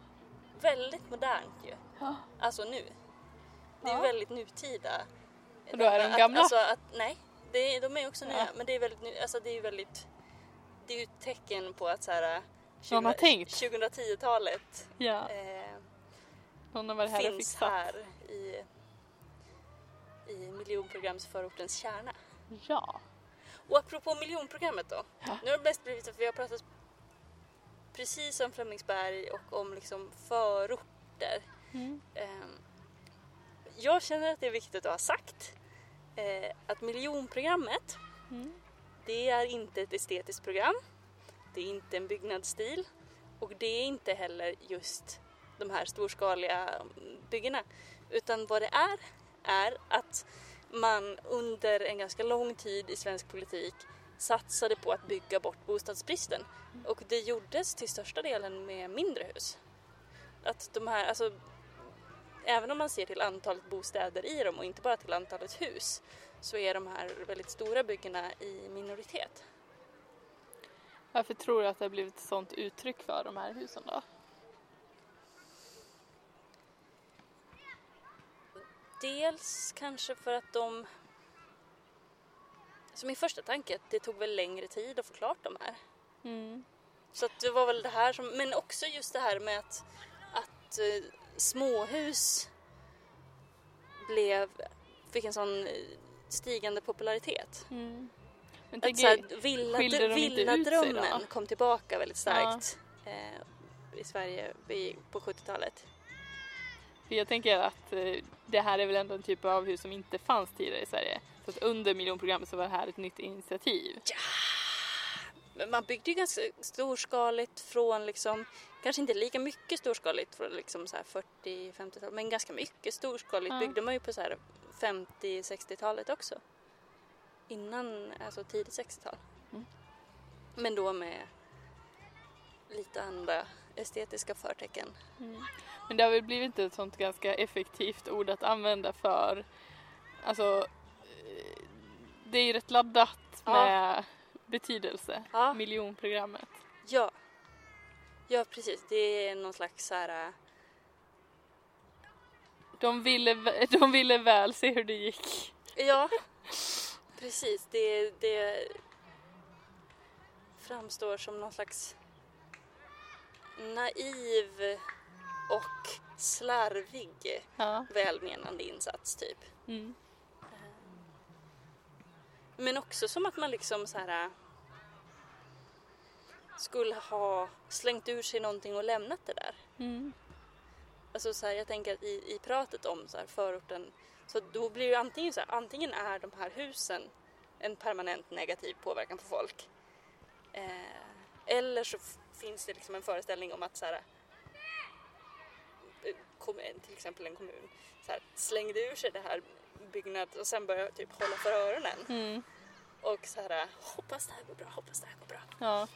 Väldigt modernt ju. Ja. Alltså nu. Det är Ja. väldigt nutida. Och då är de Att- gamla? Alltså att, nej, det är, de är också nya. Ja. Men det är väldigt, alltså det är väldigt, det är ju ett tecken på att så här, Någon har tänkt. 2010-talet ja. eh, finns här i, i miljonprogramsförortens kärna. Ja. Och apropå miljonprogrammet då. Ja. Nu har det mest blivit att vi har pratat precis om Flemingsberg och om liksom förorter. Mm. Ehm, Jag känner att det är viktigt att ha sagt eh, att miljonprogrammet Mm. det är inte ett estetiskt program. Det är inte en byggnadsstil och det är inte heller just de här storskaliga byggena. Utan vad det är, är att man under en ganska lång tid i svensk politik satsade på att bygga bort bostadsbristen. Och det gjordes till största delen med mindre hus. Att de här, alltså, även om man ser till antalet bostäder i dem och inte bara till antalet hus så är de här väldigt stora byggena i minoritet. Varför tror du att det har blivit ett sånt uttryck för de här husen då? Dels kanske för att de Så min första tanke att det tog väl längre tid att få klart de här. Mm. Så det var väl det här som, men också just det här med att, att eh, småhus blev, fick en sån eh, stigande popularitet. Mm. Men Att tänk er- villa, villadrömmen kom tillbaka väldigt starkt eh, i Sverige på 70-talet. För jag tänker att eh, det här är väl ändå en typ av hus som inte fanns tidigare i Sverige. Så att under miljonprogrammet så var det här ett nytt initiativ. Men man byggde ju ganska storskaligt från liksom, kanske inte lika mycket storskaligt från liksom så här 40-50-talet, men ganska mycket storskaligt Ja. byggde man ju på så här 50-60-talet också. Innan, alltså tidigt 60-tal. Mm. Men då med lite andra estetiska förtecken. Men det har väl blivit ett sånt ganska effektivt ord att använda för, alltså, eh, det är ju rätt laddat Ja. Betydelse, Ja. miljonprogrammet. Ja. Ja, precis. Det är någon slags så här... äh, De ville, de ville väl se hur det gick. Ja, precis. Det, det framstår som någon slags naiv och slarvig Ja. välmenande insats typ. Mm. Men också som att man liksom så här äh, skulle ha slängt ur sig någonting och lämnat det där. Mm. Alltså så här, jag tänker att i, i pratet om så här, förorten så då blir det ju antingen så här, antingen är de här husen en permanent negativ påverkan på folk. Eh, eller så finns det liksom en föreställning om att så här, eh, till exempel en kommun så här, slängde ur sig det här byggnad och sen började typ hålla för öronen Mm. och så här hoppas det här går bra, hoppas det här går bra. Ja.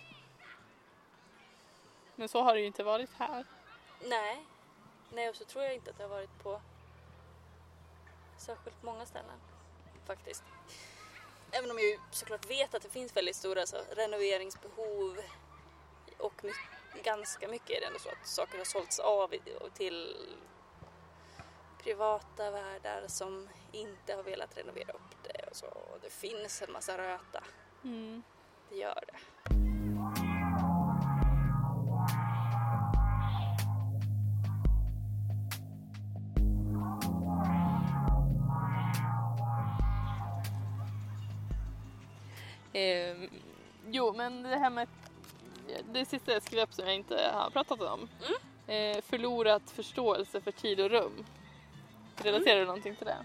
Men så har det ju inte varit här. Nej. Nej, och så tror jag inte att det har varit på särskilt många ställen faktiskt. Även om jag ju såklart vet att det finns väldigt stora så, renoveringsbehov och my- ganska mycket är det ändå så att saker har sålts av till privata värdar som inte har velat renovera upp det och så. Och det finns en massa röta. Mm. Det gör det. Jo, men det här med det sista jag skrev upp som jag inte har pratat om. Eh, förlorat förståelse för tid och rum. Relaterar du någonting till det?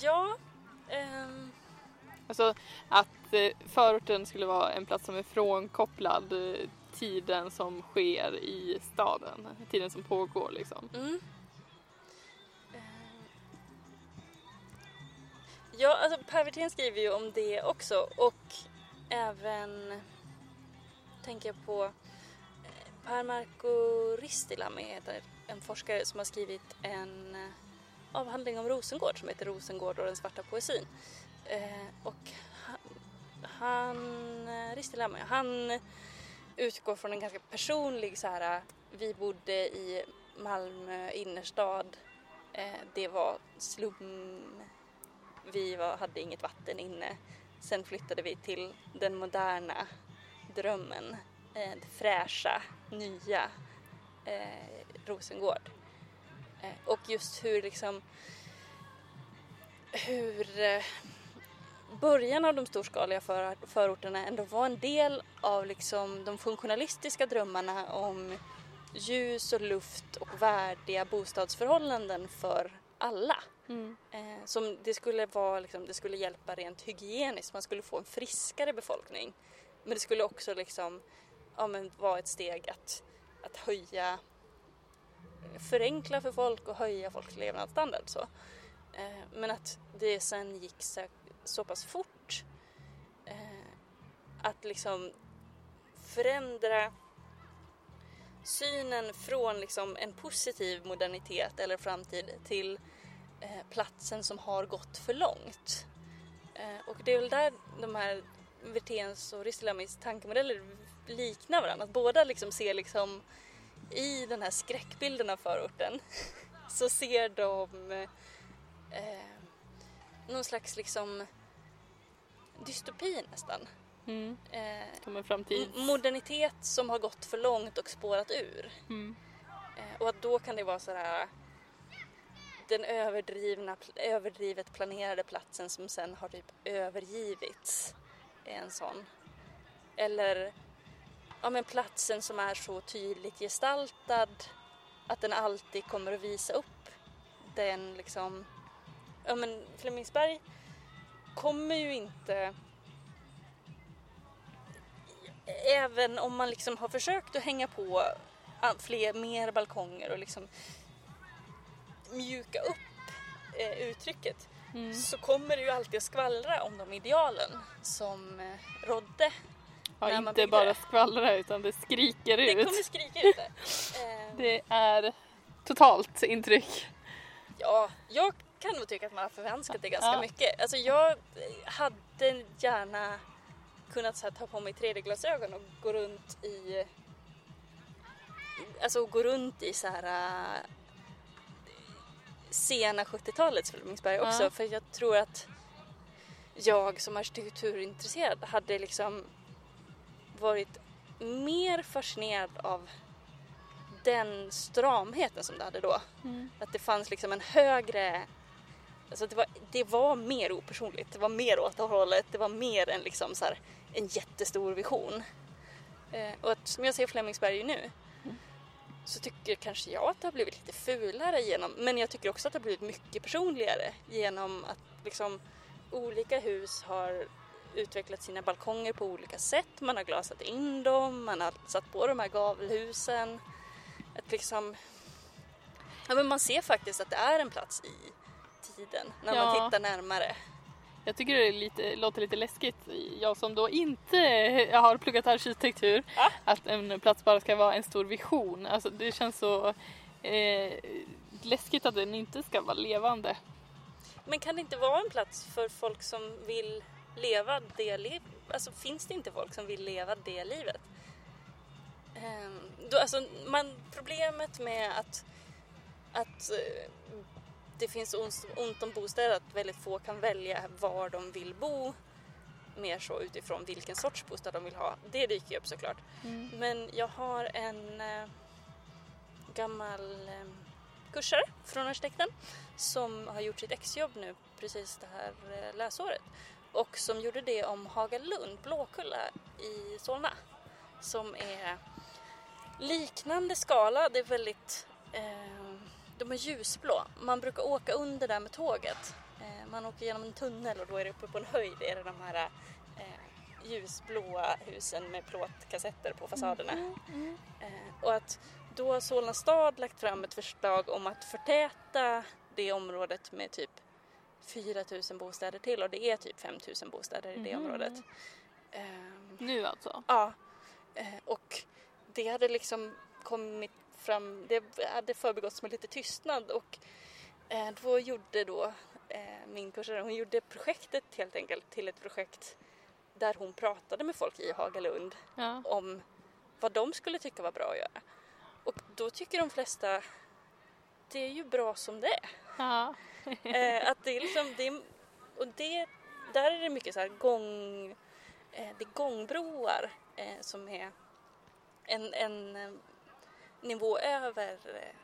Ja. ehm, Alltså att eh, förorten skulle vara en plats som är frånkopplad eh, tiden som sker i staden. Tiden som pågår liksom. Mm. Ja, alltså Per Wirtén skriver ju om det också och även tänker jag på eh, Per Marco Ristilami heter en forskare som har skrivit en eh, avhandling om Rosengård som heter Rosengård och den svarta poesin. Eh, och han, han Ristilami, han utgår från en ganska personlig så här, vi bodde i Malmö innerstad, det var slum, vi var, hade inget vatten inne. Sen flyttade vi till den moderna drömmen, eh, det fräscha, nya eh, Rosengård. Eh, och just hur liksom hur eh, början av de storskaliga för, förorterna ändå var en del av liksom de funktionalistiska drömmarna om ljus och luft och värdiga bostadsförhållanden för alla. Mm. Eh, som det skulle vara liksom, det skulle hjälpa rent hygieniskt, man skulle få en friskare befolkning. Men det skulle också liksom, ja, men vara ett steg att, att höja, förenkla för folk och höja folks levnadsstandard. Så. Eh, men att det sen gick så, så pass fort eh, att liksom förändra synen från liksom en positiv modernitet eller framtid till platsen som har gått för långt. Eh, och det är väl där de här Wirténs och Ristilamis tankemodeller liknar varandra. Att båda liksom ser liksom i den här skräckbilden av förorten så ser de eh, någon slags liksom dystopi nästan. Mm. Eh, modernitet som har gått för långt och spårat ur. Mm. Eh, och att då kan det vara sådär den överdrivna, överdrivet planerade platsen som sen har typ övergivits är en sån. Eller ja, men platsen som är så tydligt gestaltad att den alltid kommer att visa upp den liksom... Ja men Flemingsberg kommer ju inte även om man liksom har försökt att hänga på fler, mer balkonger och liksom mjuka upp eh, uttrycket Mm. så kommer det ju alltid att skvallra om de idealen som eh, rådde. Ja, inte byggde bara det. skvallra utan det skriker Det ut. kommer skrika ut det. Eh, Det är totalt intryck. Ja, jag kan nog tycka att man har förvanskat det ganska Ja. mycket. Alltså jag hade gärna kunnat så här, ta på mig 3D-glasögon och gå runt i Alltså gå runt i så här sena 70-talets Flemingsberg också Ja. för jag tror att jag som arkitekturintresserad hade liksom varit mer fascinerad av den stramheten som det hade då. Mm. Att det fanns liksom en högre... Alltså det, var, det var mer opersonligt, det var mer åt det hållet, det var mer än liksom så här, en jättestor vision. Eh, och att, som jag ser Flemingsberg nu så tycker kanske jag att det har blivit lite fulare genom, men jag tycker också att det har blivit mycket personligare genom att liksom olika hus har utvecklat sina balkonger på olika sätt. Man har glasat in dem, man har satt på de här gavelhusen. Att liksom Ja, men man ser faktiskt att det är en plats i tiden när man Ja. tittar närmare. Jag tycker det lite, låter lite läskigt, jag som då inte har pluggat arkitektur, Ja. att en plats bara ska vara en stor vision. Alltså det känns så eh, läskigt att den inte ska vara levande. Men kan det inte vara en plats för folk som vill leva det livet? Alltså finns det inte folk som vill leva det livet? Ehm, då, alltså, man, problemet med att, att eh, det finns ont, om bostäder, att väldigt få kan välja var de vill bo mer så utifrån vilken sorts bostad de vill ha. Det dyker ju upp såklart. Men jag har en eh, gammal eh, kursare från arkitekten som har gjort sitt exjobb nu precis det här eh, läsåret och som gjorde det om Hagalund, Blåkulla i Solna som är liknande skala, det är väldigt eh, de är ljusblå. Man brukar åka under där med tåget. Eh, man åker genom en tunnel och då är det uppe på en höjd är det de här eh, ljusblåa husen med plåtkassetter på fasaderna. Eh, och att då har Solna stad lagt fram ett förslag om att förtäta det området med typ 4 000 bostäder till och det är typ 5 000 bostäder i det Mhm. området. Ehm, Nu alltså? Ja, eh, och det hade liksom kommit fram, det hade förbigåtts med lite tystnad och eh, då gjorde då eh, min kursare, hon gjorde projektet helt enkelt till ett projekt där hon pratade med folk i Hagalund Ja. om vad de skulle tycka var bra att göra. Och då tycker de flesta det är ju bra som det är. ja. Eh, att det är liksom, det är, och det, där är det mycket så här gång, det är gångbroar som är en, en nivå över eh,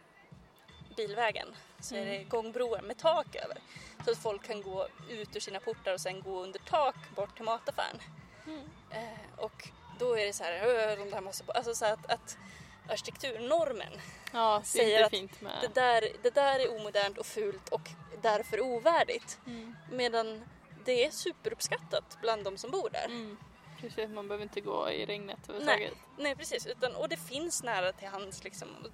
bilvägen. Så är det gångbroar med tak över. Så att folk kan gå ut ur sina portar och sen gå under tak bort till mataffären. Mm. Eh, och då är det så här, "Ö, de där måste, bo-" alltså så att, att arkitekturnormen Ja, Säger att det där, det där är omodernt och fult och därför ovärdigt. Mm. Medan det är superuppskattat bland de som bor där. Mm. Precis, man behöver inte gå i regnet överhuvudtaget. Nej precis, utan, och det finns nära till hands liksom. Och,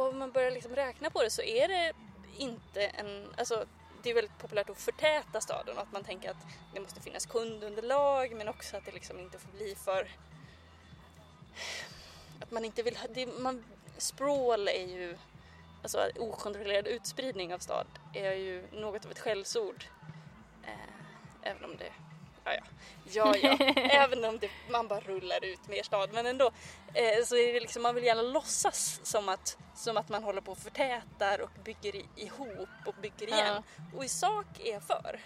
och om man börjar liksom räkna på det så är det inte en, alltså det är väldigt populärt att förtäta staden och att man tänker att det måste finnas kundunderlag men också att det liksom inte får bli för att man inte vill ha, det, man, sprawl är ju, alltså okontrollerad utspridning av stad är ju något av ett skällsord. Eh, även om det Ja, ja. Ja, ja. Även om det, man bara rullar ut mer stad. Men ändå eh, så är det liksom, man vill gärna låtsas som att, som att man håller på och förtätar och bygger i, ihop och bygger igen. Och i sak är jag för.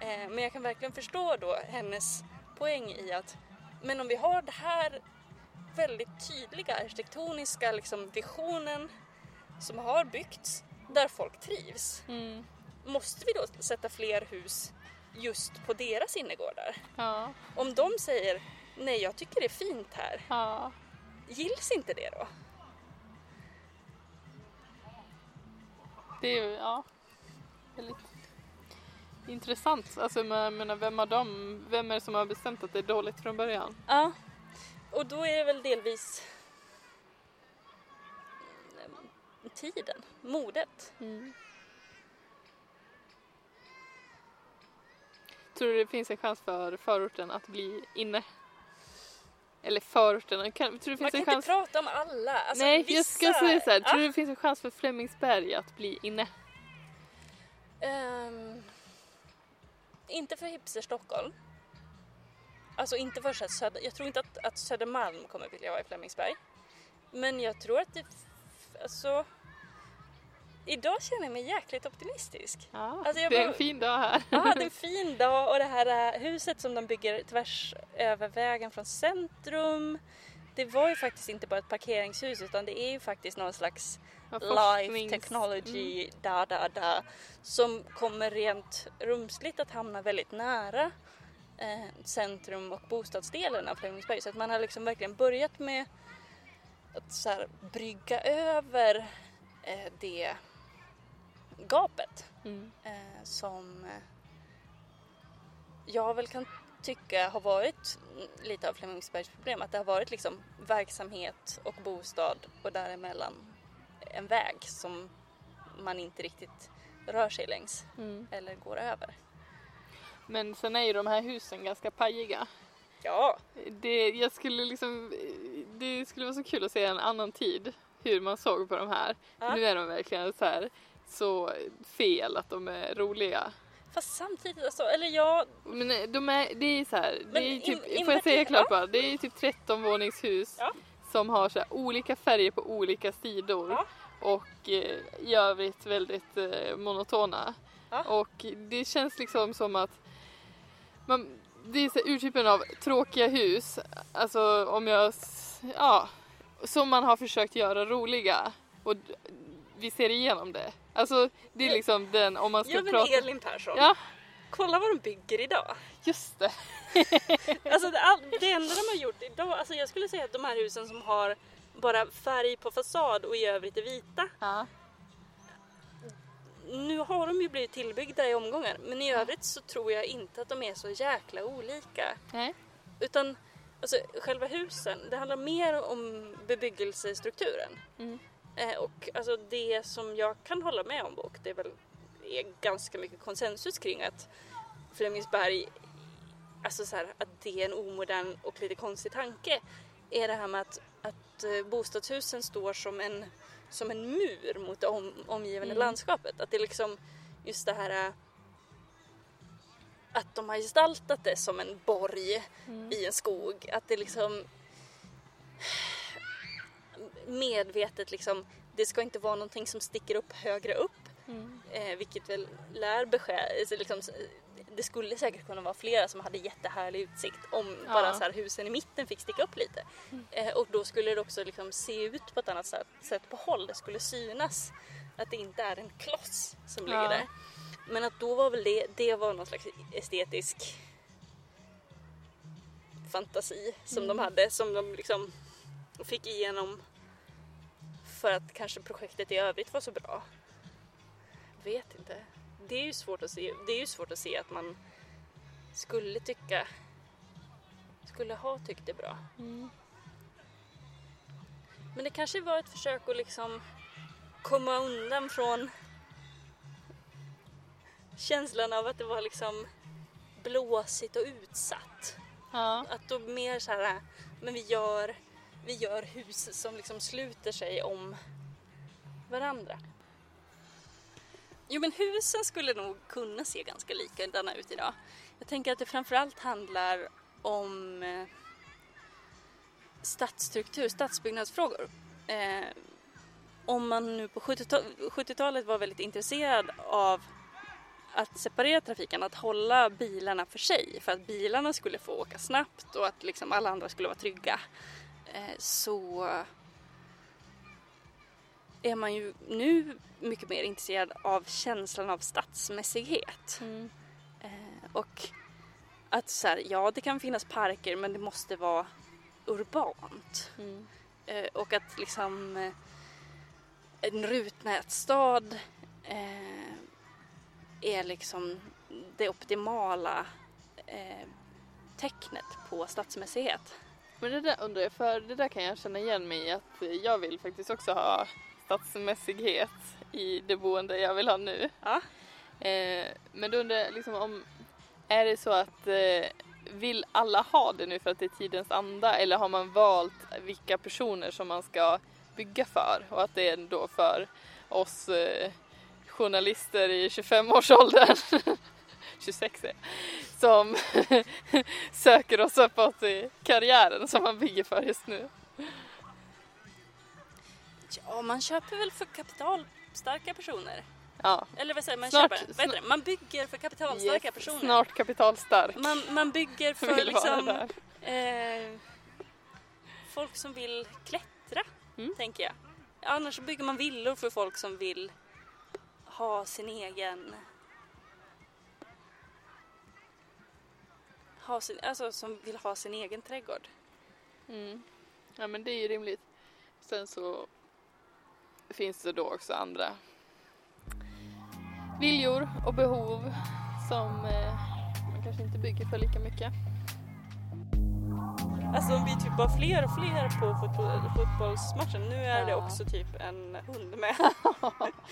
Eh, men jag kan verkligen förstå då hennes poäng i att men om vi har det här väldigt tydliga arkitektoniska liksom, visionen som har byggts där folk trivs. Mm. Måste vi då sätta fler hus just på deras innergårdar? Ja. Om de säger nej jag tycker det är fint här, Ja. gills inte det då? Det är ju, ja, väldigt intressant. Alltså jag menar, vem dem, vem är det som har bestämt att det är dåligt från början? Ja, och då är det väl delvis mm, tiden, modet. Tror du det finns en chans för förorten att bli inne? Eller förorten, kan, tror du det Man finns kan en inte chans? prata om alla. Alltså, Nej, vissa... jag ska säga så här. Ja. Tror du det finns en chans för Flemingsberg att bli inne? Ehm, inte för hipster Stockholm. Alltså inte för Söder, jag tror inte att, att Södermalm kommer vilja vara i Flemingsberg. Men jag tror att det, alltså Idag känner jag mig jäkligt optimistisk. Ja, Alltså, jag det är en fin dag här. Ja, det är en fin dag och det här äh, huset som de bygger tvärs över vägen från centrum. Det var ju faktiskt inte bara ett parkeringshus utan det är ju faktiskt någon slags Ja, life forsknings- technology da da da som kommer rent rumsligt att hamna väldigt nära eh, centrum och bostadsdelen av Flemingsberg. Så att man har liksom verkligen börjat med att så här, brygga över eh, det gapet Mm. eh, som eh, jag väl kan tycka har varit lite av Flemingsbergs problem. Att det har varit liksom verksamhet och bostad och däremellan en väg som man inte riktigt rör sig längs Mm. eller går över. Men sen är ju de här husen ganska pajiga. Ja, Det, jag skulle liksom, det skulle vara så kul att se en annan tid hur man såg på de här. Ja. Nu är de verkligen så här så fel att de är roliga. fast samtidigt alltså, eller ja, Men de är, det är så här, det är typ, in- får jag säga klart bara? Det är typ 13 våningshus Ja. som har så här olika färger på olika sidor Ja. och eh, i övrigt väldigt eh, monotona. Ja. Och det känns liksom som att man, det är så här urtypen av tråkiga hus, alltså om jag, ja, som man har försökt göra roliga och vi ser igenom det. Alltså det är Ja. liksom den, om man ska ja men prata... Elin Persson. Ja, Kolla vad de bygger idag. just det. Alltså det, all, det enda de har gjort idag, alltså jag skulle säga att de här husen som har bara färg på fasad och i övrigt är vita. Ja. Nu har de ju blivit tillbyggda i omgångar men i övrigt så tror jag inte att de är så jäkla olika. Nej. Utan alltså, själva husen, det handlar mer om bebyggelsestrukturen. Mm. Eh, och alltså, det som jag kan hålla med om och det är väl är ganska mycket konsensus kring att Flemingsberg, alltså så här, att det är en omodern och lite konstig tanke är det här med att, att eh, bostadshusen står som en, som en mur mot det om, omgivande Mm. landskapet. Att det är liksom just det här eh, att de har gestaltat det som en borg Mm. i en skog. Att det liksom medvetet liksom, det ska inte vara någonting som sticker upp högre upp. Mm. Eh, vilket väl lär beskära, alltså liksom, det skulle säkert kunna vara flera som hade jättehärlig utsikt om Ja. bara så här, husen i mitten fick sticka upp lite. Eh, och då skulle det också liksom se ut på ett annat sätt, på håll, det skulle synas att det inte är en kloss som ligger Ja. där. Men att då var väl det, det var någon slags estetisk fantasi som de hade, som de liksom fick igenom för att kanske projektet i övrigt var så bra. Vet inte. Det är ju svårt att se, det är ju svårt att se att man skulle tycka, skulle ha tyckt det bra. Mm. Men det kanske var ett försök att liksom komma undan från känslan av att det var liksom blåsigt och utsatt. Ja. Att då mer så här, men vi gör, vi gör hus som liksom sluter sig om varandra. Jo men husen skulle nog kunna se ganska likadana ut idag. Jag tänker att det framförallt handlar om eh, stadsstruktur, stadsbyggnadsfrågor. Eh, om man nu på 70-talet var väldigt intresserad av att separera trafiken, att hålla bilarna för sig för att bilarna skulle få åka snabbt och att liksom alla andra skulle vara trygga så är man ju nu mycket mer intresserad av känslan av stadsmässighet. Mm. Eh, och att så här, ja det kan finnas parker men det måste vara urbant. Mm. Eh, och att liksom eh, en rutnätstad eh, är liksom det optimala eh, tecknet på stadsmässighet. Men det där undrar jag, för det där kan jag känna igen mig i att jag vill faktiskt också ha stadsmässighet i det boende jag vill ha nu. Ja. Eh, men då undrar jag liksom om, är det så att eh, vill alla ha det nu för att det är tidens anda eller har man valt vilka personer som man ska bygga för och att det är då för oss eh, journalister i 25-årsåldern 26 är som söker oss uppåt i karriären som man bygger för just nu. Ja, man köper väl för kapitalstarka personer. Ja. Eller vad säger man? Snart, köper, vad heter det? Man bygger för kapitalstarka yes, personer. Snart kapitalstark. Man, man bygger för liksom eh, folk som vill klättra, mm. tänker jag. Annars bygger man villor för folk som vill ha sin egen ha sin, alltså som vill ha sin egen trädgård. Mm. Ja men det är ju rimligt. Sen så finns det då också andra viljor och behov som eh, man kanske inte bygger för lika mycket. Alltså om vi typ var fler och fler på fotboll, fotbollsmatchen, nu är ja. det också typ en hund med.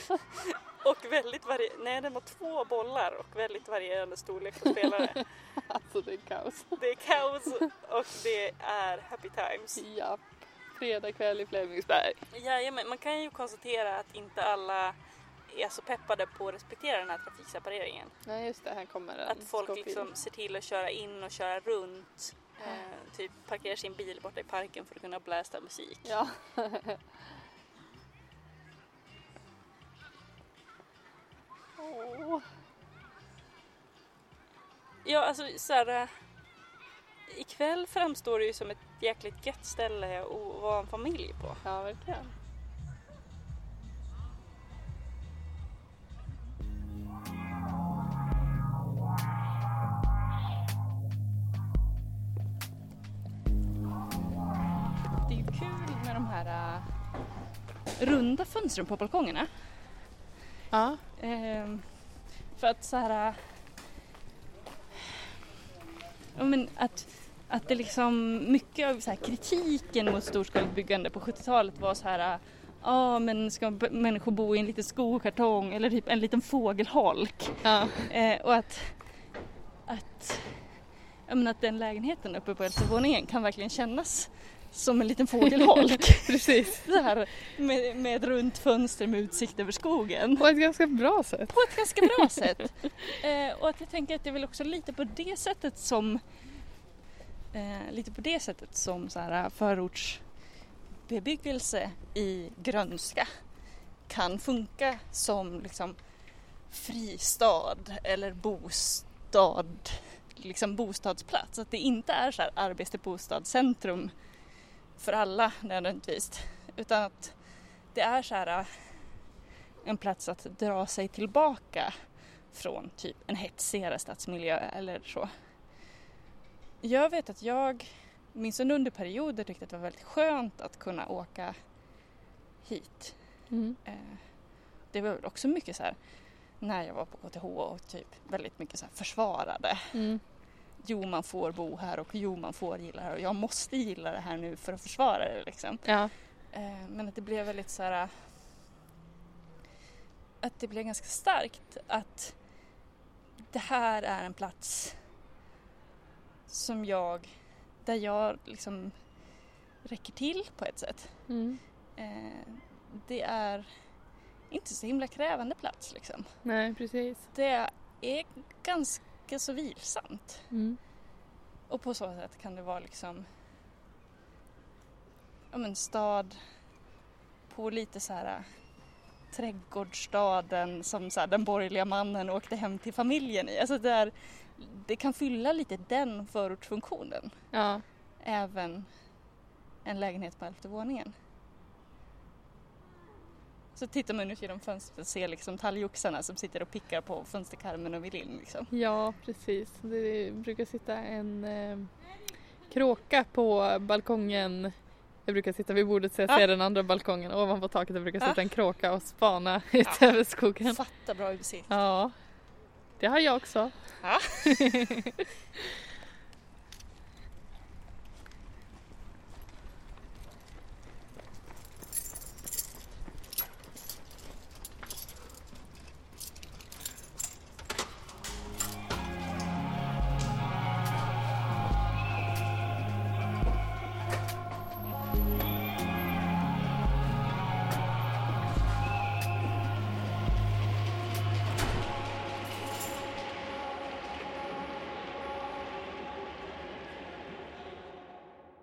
och väldigt varierande, nej den var två bollar och väldigt varierande storlek på spelare. alltså det är kaos. Det är kaos och det är happy times. Japp, fredag kväll i Flemingsberg. Jajamän, man kan ju konstatera att inte alla är så peppade på att respektera den här trafiksepareringen. Nej just det, här kommer en Att folk liksom ser till att köra in och köra runt Eh, typ parkerar sin bil borta i parken för att kunna blästa musik. Ja. oh. Ja, alltså så här, eh, ikväll framstår det ju som ett jäkligt gött ställe att vara en familj på. Ja, verkligen. runda fönstren på balkongerna. Ja. Ehm, för att så här... Ja, men att, att det liksom, mycket av så här, kritiken mot storskaligt byggande på 70-talet var så här Ja men ska människor bo i en liten skokartong eller typ en liten fågelholk? Ja. Eh, och att, att, jag menar, att den lägenheten uppe på eldsvåningen kan verkligen kännas som en liten fågelholk. Precis. Här, med, med ett runt fönster med utsikt över skogen. På ett ganska bra sätt. På ett ganska bra sätt. Eh, och att jag tänker att det är väl också lite på det sättet som eh, lite på det sättet som så här, förortsbebyggelse i grönska kan funka som liksom fristad eller bostad, liksom bostadsplats. Att det inte är så här arbete bostadscentrum för alla nödvändigtvis. Utan att det är så här äh, en plats att dra sig tillbaka från typ en hetsigare stadsmiljö eller så. Jag vet att jag minns under perioder tyckte att det var väldigt skönt att kunna åka hit. Mm. Eh, det var också mycket så här när jag var på KTH och typ väldigt mycket så försvarade. Mm jo man får bo här och jo man får gilla det här och jag måste gilla det här nu för att försvara det liksom. Ja. Eh, men att det blev väldigt så här, att det blev ganska starkt att det här är en plats som jag, där jag liksom räcker till på ett sätt. Mm. Eh, det är inte så himla krävande plats liksom. Nej, precis. Det är ganska enkelt så vilsamt. Mm. Och på så sätt kan det vara liksom ja men stad på lite så här trädgårdsstaden som så här, den borgerliga mannen åkte hem till familjen i. Alltså där, det kan fylla lite den förortsfunktionen. Ja. Även en lägenhet på elfte våningen. Så tittar man ut genom fönstret och ser liksom talgoxarna som sitter och pickar på fönsterkarmen och vill in liksom. ja, precis. Det brukar sitta en eh, kråka på balkongen. Jag brukar sitta vid bordet så jag Ja. ser den andra balkongen. Ovanpå taket där brukar Ja. sitta en kråka och spana ut över skogen. Fatta bra utsikt. Ja, det har jag också. Ja.